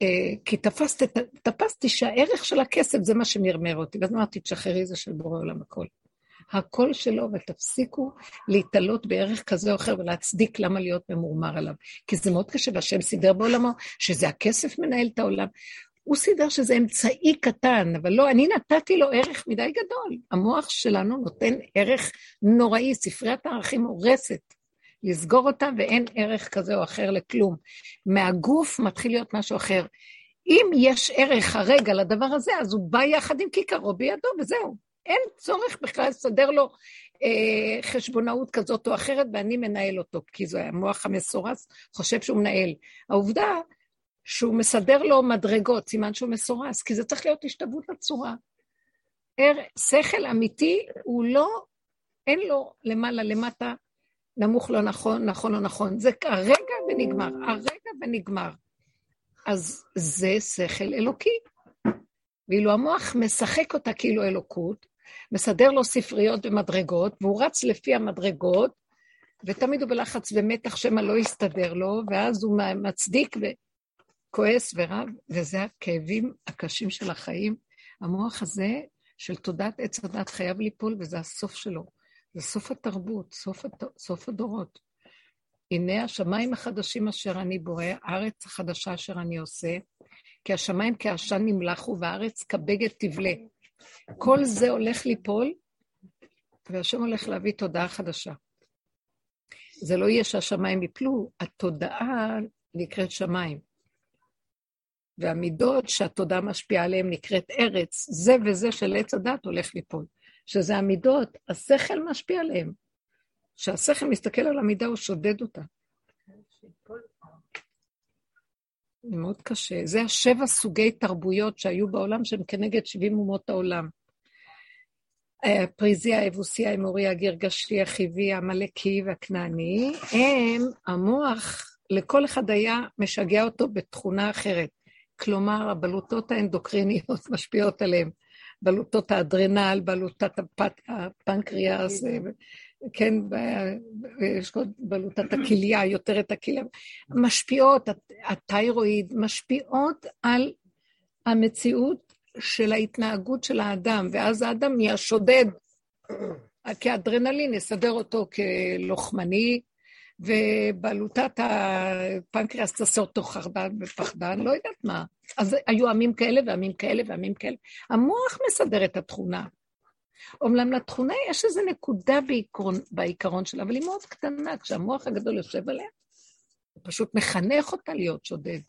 Uh, כי תפסת, תפסתי שהערך של הכסף זה מה שמרמר אותי, ואז אמרתי, תשחררי זה של בורא עולם הכל. הקול שלו, ותפסיקו להתעלות בערך כזה או אחר ולהצדיק למה להיות ממורמר עליו. כי זה מאוד קשה, והשם סידר בעולמו שזה הכסף מנהל את העולם. הוא סידר שזה אמצעי קטן, אבל לא, אני נתתי לו ערך מדי גדול. המוח שלנו נותן ערך נוראי, ספריית הערכים הורסת. לסגור אותה ואין ערך כזה או אחר לכלום. מהגוף מתחיל להיות משהו אחר. אם יש ערך הרגע לדבר הזה, אז הוא בא יחד עם כיכרו בידו, וזהו. אין צורך בכלל לסדר לו אה, חשבונאות כזאת או אחרת, ואני מנהל אותו, כי זה המוח המסורס חושב שהוא מנהל. העובדה שהוא מסדר לו מדרגות, סימן שהוא מסורס, כי זה צריך להיות השתוות לצורה. שכל אמיתי הוא לא, אין לו למעלה, למטה, נמוך לא נכון, נכון לא נכון. זה הרגע ונגמר, הרגע ונגמר. אז זה שכל אלוקי. ואילו המוח משחק אותה כאילו אלוקות, מסדר לו ספריות ומדרגות, והוא רץ לפי המדרגות, ותמיד הוא בלחץ ומתח שמא לא יסתדר לו, ואז הוא מצדיק וכועס ורב, וזה הכאבים הקשים של החיים. המוח הזה של תודעת עץ הדת חייב ליפול, וזה הסוף שלו. זה סוף התרבות, סוף, הת... סוף הדורות. הנה השמיים החדשים אשר אני בורא, הארץ החדשה אשר אני עושה, כי השמיים כעשן נמלחו והארץ כבגד תבלה. כל זה הולך ליפול, והשם הולך להביא תודעה חדשה. זה לא יהיה שהשמיים יפלו, התודעה נקראת שמיים. והמידות שהתודעה משפיעה עליהן נקראת ארץ, זה וזה של עץ הדת הולך ליפול. שזה המידות, השכל משפיע עליהם. כשהשכל מסתכל על המידה, הוא שודד אותה. זה מאוד קשה. זה השבע סוגי תרבויות שהיו בעולם שהם כנגד 70 אומות העולם. הפריזי, היבוסי, האמורי, הגרגשי, החיבי, העמלקי והכנעני, הם, המוח, לכל אחד היה משגע אותו בתכונה אחרת. כלומר, הבלוטות האנדוקריניות [LAUGHS] משפיעות עליהם. בלוטות האדרנל, בלוטת הפנקריאס, כן, יש עוד בלוטת הכליה, יותר את הכליה, משפיעות, התיירואיד, משפיעות על המציאות של ההתנהגות של האדם, ואז האדם נהיה שודד, כי האדרנלין יסדר אותו כלוחמני, ובלוטת הפנקריאס תעשה אותו חרדן ופחדן, לא יודעת מה. אז היו עמים כאלה ועמים כאלה ועמים כאלה. המוח מסדר את התכונה. אומנם לתכונה יש איזו נקודה בעיקרון, בעיקרון שלה, אבל היא מאוד קטנה, כשהמוח הגדול יושב עליה, הוא פשוט מחנך אותה להיות שודד.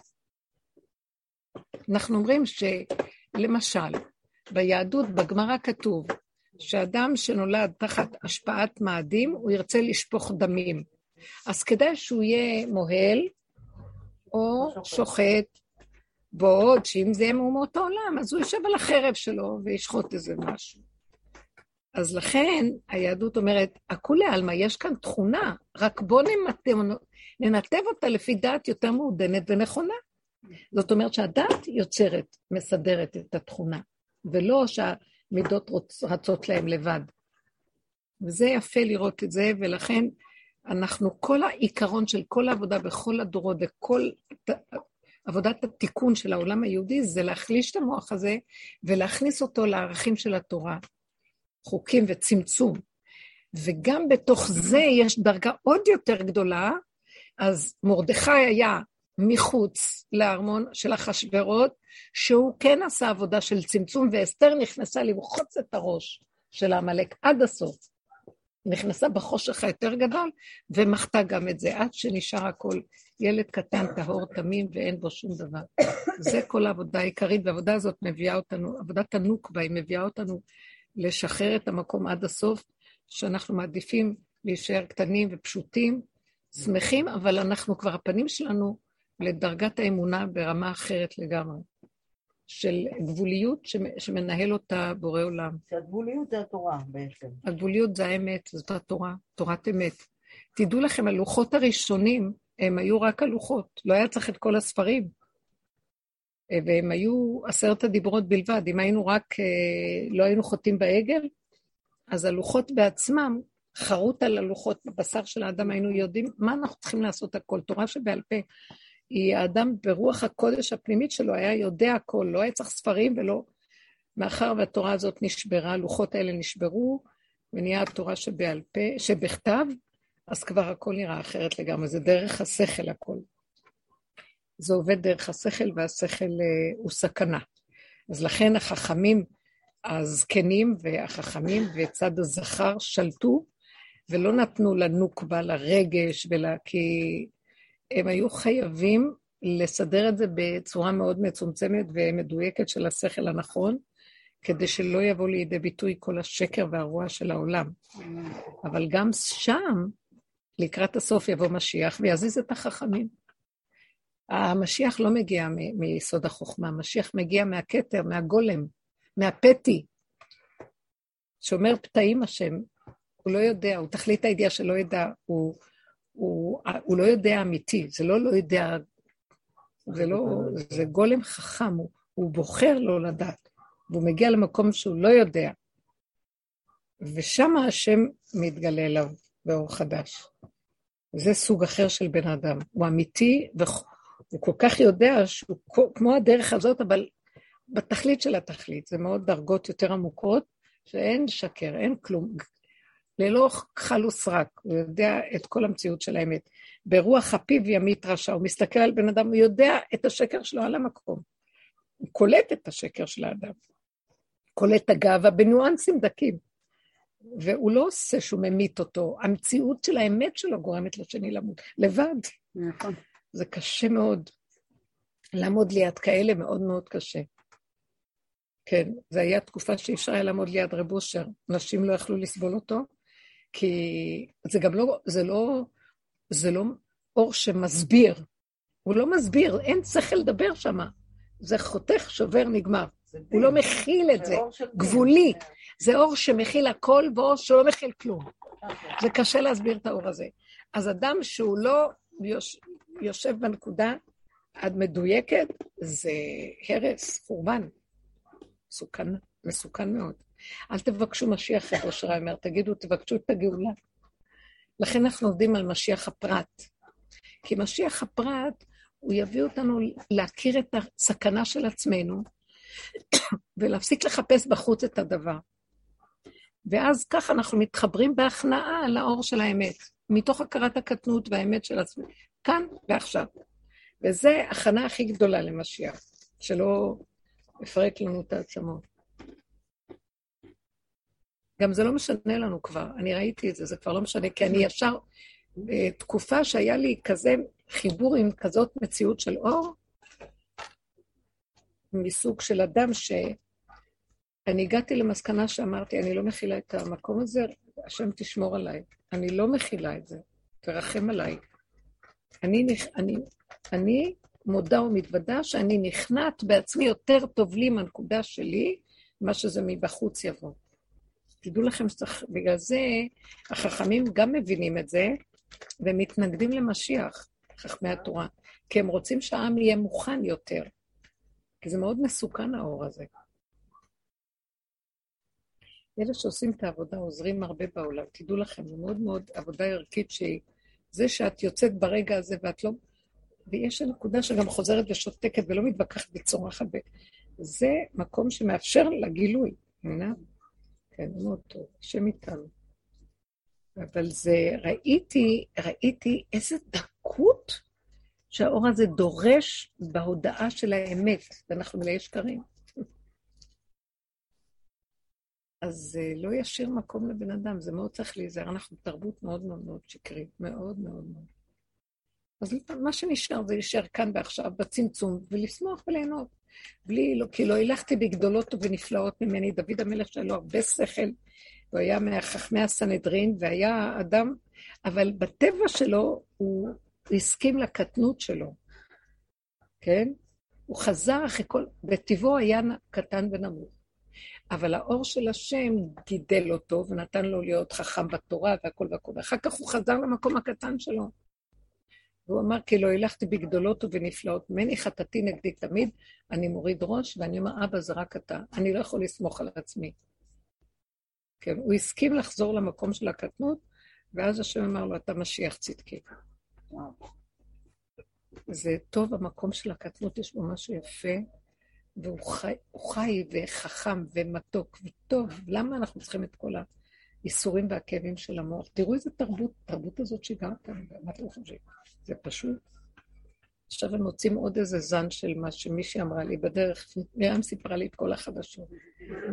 אנחנו אומרים שלמשל, ביהדות, בגמרא כתוב, שאדם שנולד תחת השפעת מאדים, הוא ירצה לשפוך דמים. אז כדאי שהוא יהיה מוהל או שוחט, בעוד שאם זה יהיה מאומות העולם, אז הוא יושב על החרב שלו וישחוט איזה משהו. אז לכן היהדות אומרת, הכולי עלמא, יש כאן תכונה, רק בואו ננתב, ננתב אותה לפי דעת יותר מעודנת ונכונה. זאת אומרת שהדעת יוצרת, מסדרת את התכונה, ולא שהמידות רוצ, רצות להם לבד. וזה יפה לראות את זה, ולכן אנחנו, כל העיקרון של כל העבודה בכל הדורות וכל עבודת התיקון של העולם היהודי זה להחליש את המוח הזה ולהכניס אותו לערכים של התורה. חוקים וצמצום. וגם בתוך זה יש דרגה עוד יותר גדולה, אז מרדכי היה מחוץ לארמון של אחשוורות, שהוא כן עשה עבודה של צמצום, ואסתר נכנסה למחוץ את הראש של העמלק עד הסוף. נכנסה בחושך היותר גדול, ומחתה גם את זה, עד שנשאר הכל ילד קטן, טהור, תמים, ואין בו שום דבר. זה כל העבודה העיקרית, והעבודה הזאת מביאה אותנו, עבודת הנוקבה, היא מביאה אותנו לשחרר את המקום עד הסוף, שאנחנו מעדיפים להישאר קטנים ופשוטים, שמחים, אבל אנחנו כבר, הפנים שלנו לדרגת האמונה ברמה אחרת לגמרי, של גבוליות שמנהל אותה בורא עולם. שהגבוליות זה התורה בעצם. הגבוליות זה האמת, זאת התורה, תורת אמת. תדעו לכם, הלוחות הראשונים, הם היו רק הלוחות, לא היה צריך את כל הספרים. והם היו עשרת הדיברות בלבד. אם היינו רק, אה, לא היינו חוטאים בעגל, אז הלוחות בעצמם, חרוט על הלוחות בבשר של האדם, היינו יודעים מה אנחנו צריכים לעשות הכל. תורה שבעל פה היא האדם ברוח הקודש הפנימית שלו היה יודע הכל, לא היה צריך ספרים ולא... מאחר והתורה הזאת נשברה, הלוחות האלה נשברו, ונהיה התורה שבעל פה, שבכתב, אז כבר הכל נראה אחרת לגמרי, זה דרך השכל הכל. זה עובד דרך השכל, והשכל אה, הוא סכנה. אז לכן החכמים הזקנים והחכמים וצד הזכר שלטו, ולא נתנו לנוקבה, לרגש, ולה... כי הם היו חייבים לסדר את זה בצורה מאוד מצומצמת ומדויקת של השכל הנכון, כדי שלא יבוא לידי ביטוי כל השקר והרוע של העולם. אבל גם שם, לקראת הסוף יבוא משיח ויזיז את החכמים. המשיח לא מגיע מיסוד החוכמה, המשיח מגיע מהכתר, מהגולם, מהפתי. שומר פתאים השם, הוא לא יודע, הוא תכלית הידיעה שלא ידע, הוא, הוא, הוא לא יודע אמיתי, זה לא לא יודע, זה לא, זה גולם חכם, הוא, הוא בוחר לא לדעת, והוא מגיע למקום שהוא לא יודע. ושם השם מתגלה אליו באור חדש. זה סוג אחר של בן אדם, הוא אמיתי הוא כל כך יודע שהוא כמו הדרך הזאת, אבל בתכלית של התכלית, זה מאוד דרגות יותר עמוקות, שאין שקר, אין כלום. ללא כחל וסרק, הוא יודע את כל המציאות של האמת. ברוח הפיו ימית רשע, הוא מסתכל על בן אדם, הוא יודע את השקר שלו על המקום. הוא קולט את השקר של האדם. קולט את הגאווה בניואנסים דקים. והוא לא עושה שהוא ממית אותו, המציאות של האמת שלו גורמת לשני למות, לבד. נכון. זה קשה מאוד. לעמוד ליד כאלה מאוד מאוד קשה. כן, זה היה תקופה שאי אפשר היה לעמוד ליד רב אושר. נשים לא יכלו לסבול אותו, כי זה גם לא, זה לא, זה לא אור שמסביר. הוא לא מסביר, אין שכל לדבר שם. זה חותך, שובר, נגמר. הוא לא מכיל את זה, גבולי. זה אור שמכיל הכל ואור שלא מכיל כלום. זה קשה להסביר את האור הזה. אז אדם שהוא לא יושב בנקודה המדויקת, זה הרס, חורבן. מסוכן, מסוכן מאוד. אל תבקשו משיח, רב אושר אומר, תגידו, תבקשו את הגאולה. לכן אנחנו עובדים על משיח הפרט. כי משיח הפרט, הוא יביא אותנו להכיר את הסכנה של עצמנו, [COUGHS] ולהפסיק לחפש בחוץ את הדבר. ואז ככה אנחנו מתחברים בהכנעה לאור של האמת, מתוך הכרת הקטנות והאמת של עצמנו, כאן ועכשיו. וזה הכנה הכי גדולה למשיח, שלא מפרק לנו את העצמות. גם זה לא משנה לנו כבר, אני ראיתי את זה, זה כבר לא משנה, כי אני ישר, בתקופה שהיה לי כזה חיבור עם כזאת מציאות של אור, מסוג של אדם ש... אני הגעתי למסקנה שאמרתי, אני לא מכילה את המקום הזה, השם תשמור עליי. אני לא מכילה את זה, תרחם עליי. אני, אני, אני מודה ומתוודה שאני נכנעת בעצמי יותר טוב לי מהנקודה שלי, מה שזה מבחוץ יבוא. תדעו לכם שצריך, בגלל זה החכמים גם מבינים את זה, ומתנגדים למשיח, חכמי התורה, כי הם רוצים שהעם יהיה מוכן יותר. כי זה מאוד מסוכן האור הזה. אלה שעושים את העבודה עוזרים הרבה בעולם, תדעו לכם, זו מאוד מאוד עבודה ערכית שהיא, זה שאת יוצאת ברגע הזה ואת לא... ויש נקודה שגם חוזרת ושותקת ולא מתווכחת וצורחת, זה מקום שמאפשר לגילוי, מבינה? כן, מאוד טוב, השם איתנו. אבל זה, ראיתי, ראיתי איזה דקות שהאור הזה דורש בהודעה של האמת, ואנחנו מלאי שקרים. אז uh, לא ישאיר מקום לבן אדם, זה מאוד צריך להיזהר. אנחנו תרבות מאוד מאוד מאוד שקרית, מאוד מאוד מאוד. אז מה שנשאר זה להישאר כאן ועכשיו, בצמצום, ולשמוח וליהנות. בלי, לא, כי לא הילכתי בגדולות ובנפלאות ממני. דוד המלך שהיה לו הרבה שכל, הוא היה מחכמי הסנהדרין, והיה אדם, אבל בטבע שלו הוא הסכים לקטנות שלו, כן? הוא חזר אחרי כל... בטבעו היה קטן ונמוך. אבל האור של השם גידל אותו ונתן לו להיות חכם בתורה והכל והכל. ואחר כך הוא חזר למקום הקטן שלו. והוא אמר, כי לא הילכתי בגדולות ובנפלאות ממני, חטאתי נגדי תמיד, אני מוריד ראש, ואני אומר, אבא, זה רק אתה, אני לא יכול לסמוך על עצמי. כן, הוא הסכים לחזור למקום של הקטנות, ואז השם אמר לו, אתה משיח צדקי. זה טוב, המקום של הקטנות, יש בו משהו יפה, והוא חי, חי וחכם ומתוק וטוב. למה אנחנו צריכים את כל האיסורים והכאבים של המוח? תראו איזה תרבות, תרבות הזאת שיגעת, מה אתם חושבים? זה פשוט. עכשיו הם מוצאים עוד איזה זן של מה שמישהי אמרה לי בדרך, מרים סיפרה לי את כל החדשות.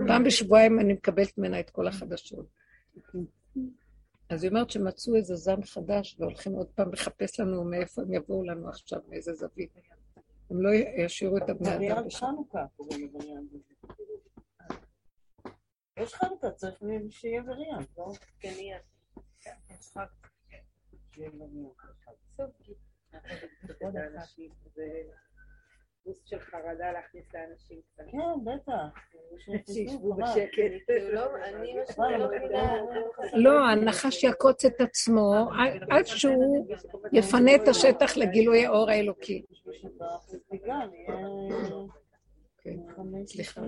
פעם בשבועיים אני מקבלת ממנה את כל החדשות. אז היא אומרת שמצאו איזה זן חדש והולכים עוד פעם לחפש לנו מאיפה הם יבואו לנו עכשיו, מאיזה זווית. הם לא ישאירו את הבני אדם. וריאנט חנוכה קוראים לווריאנט הזה. יש חנוכה, צריך שיהיה וריאנט, לא? כן, יהיה. יש חג. שיהיה וריאנט. בוסט של חרדה להכניס לאנשים קטנים. כן, בטח. שישבו בשקט. לא, הנחש יעקוץ את עצמו עד שהוא יפנה את השטח לגילוי האור האלוקי. כן, סליחה.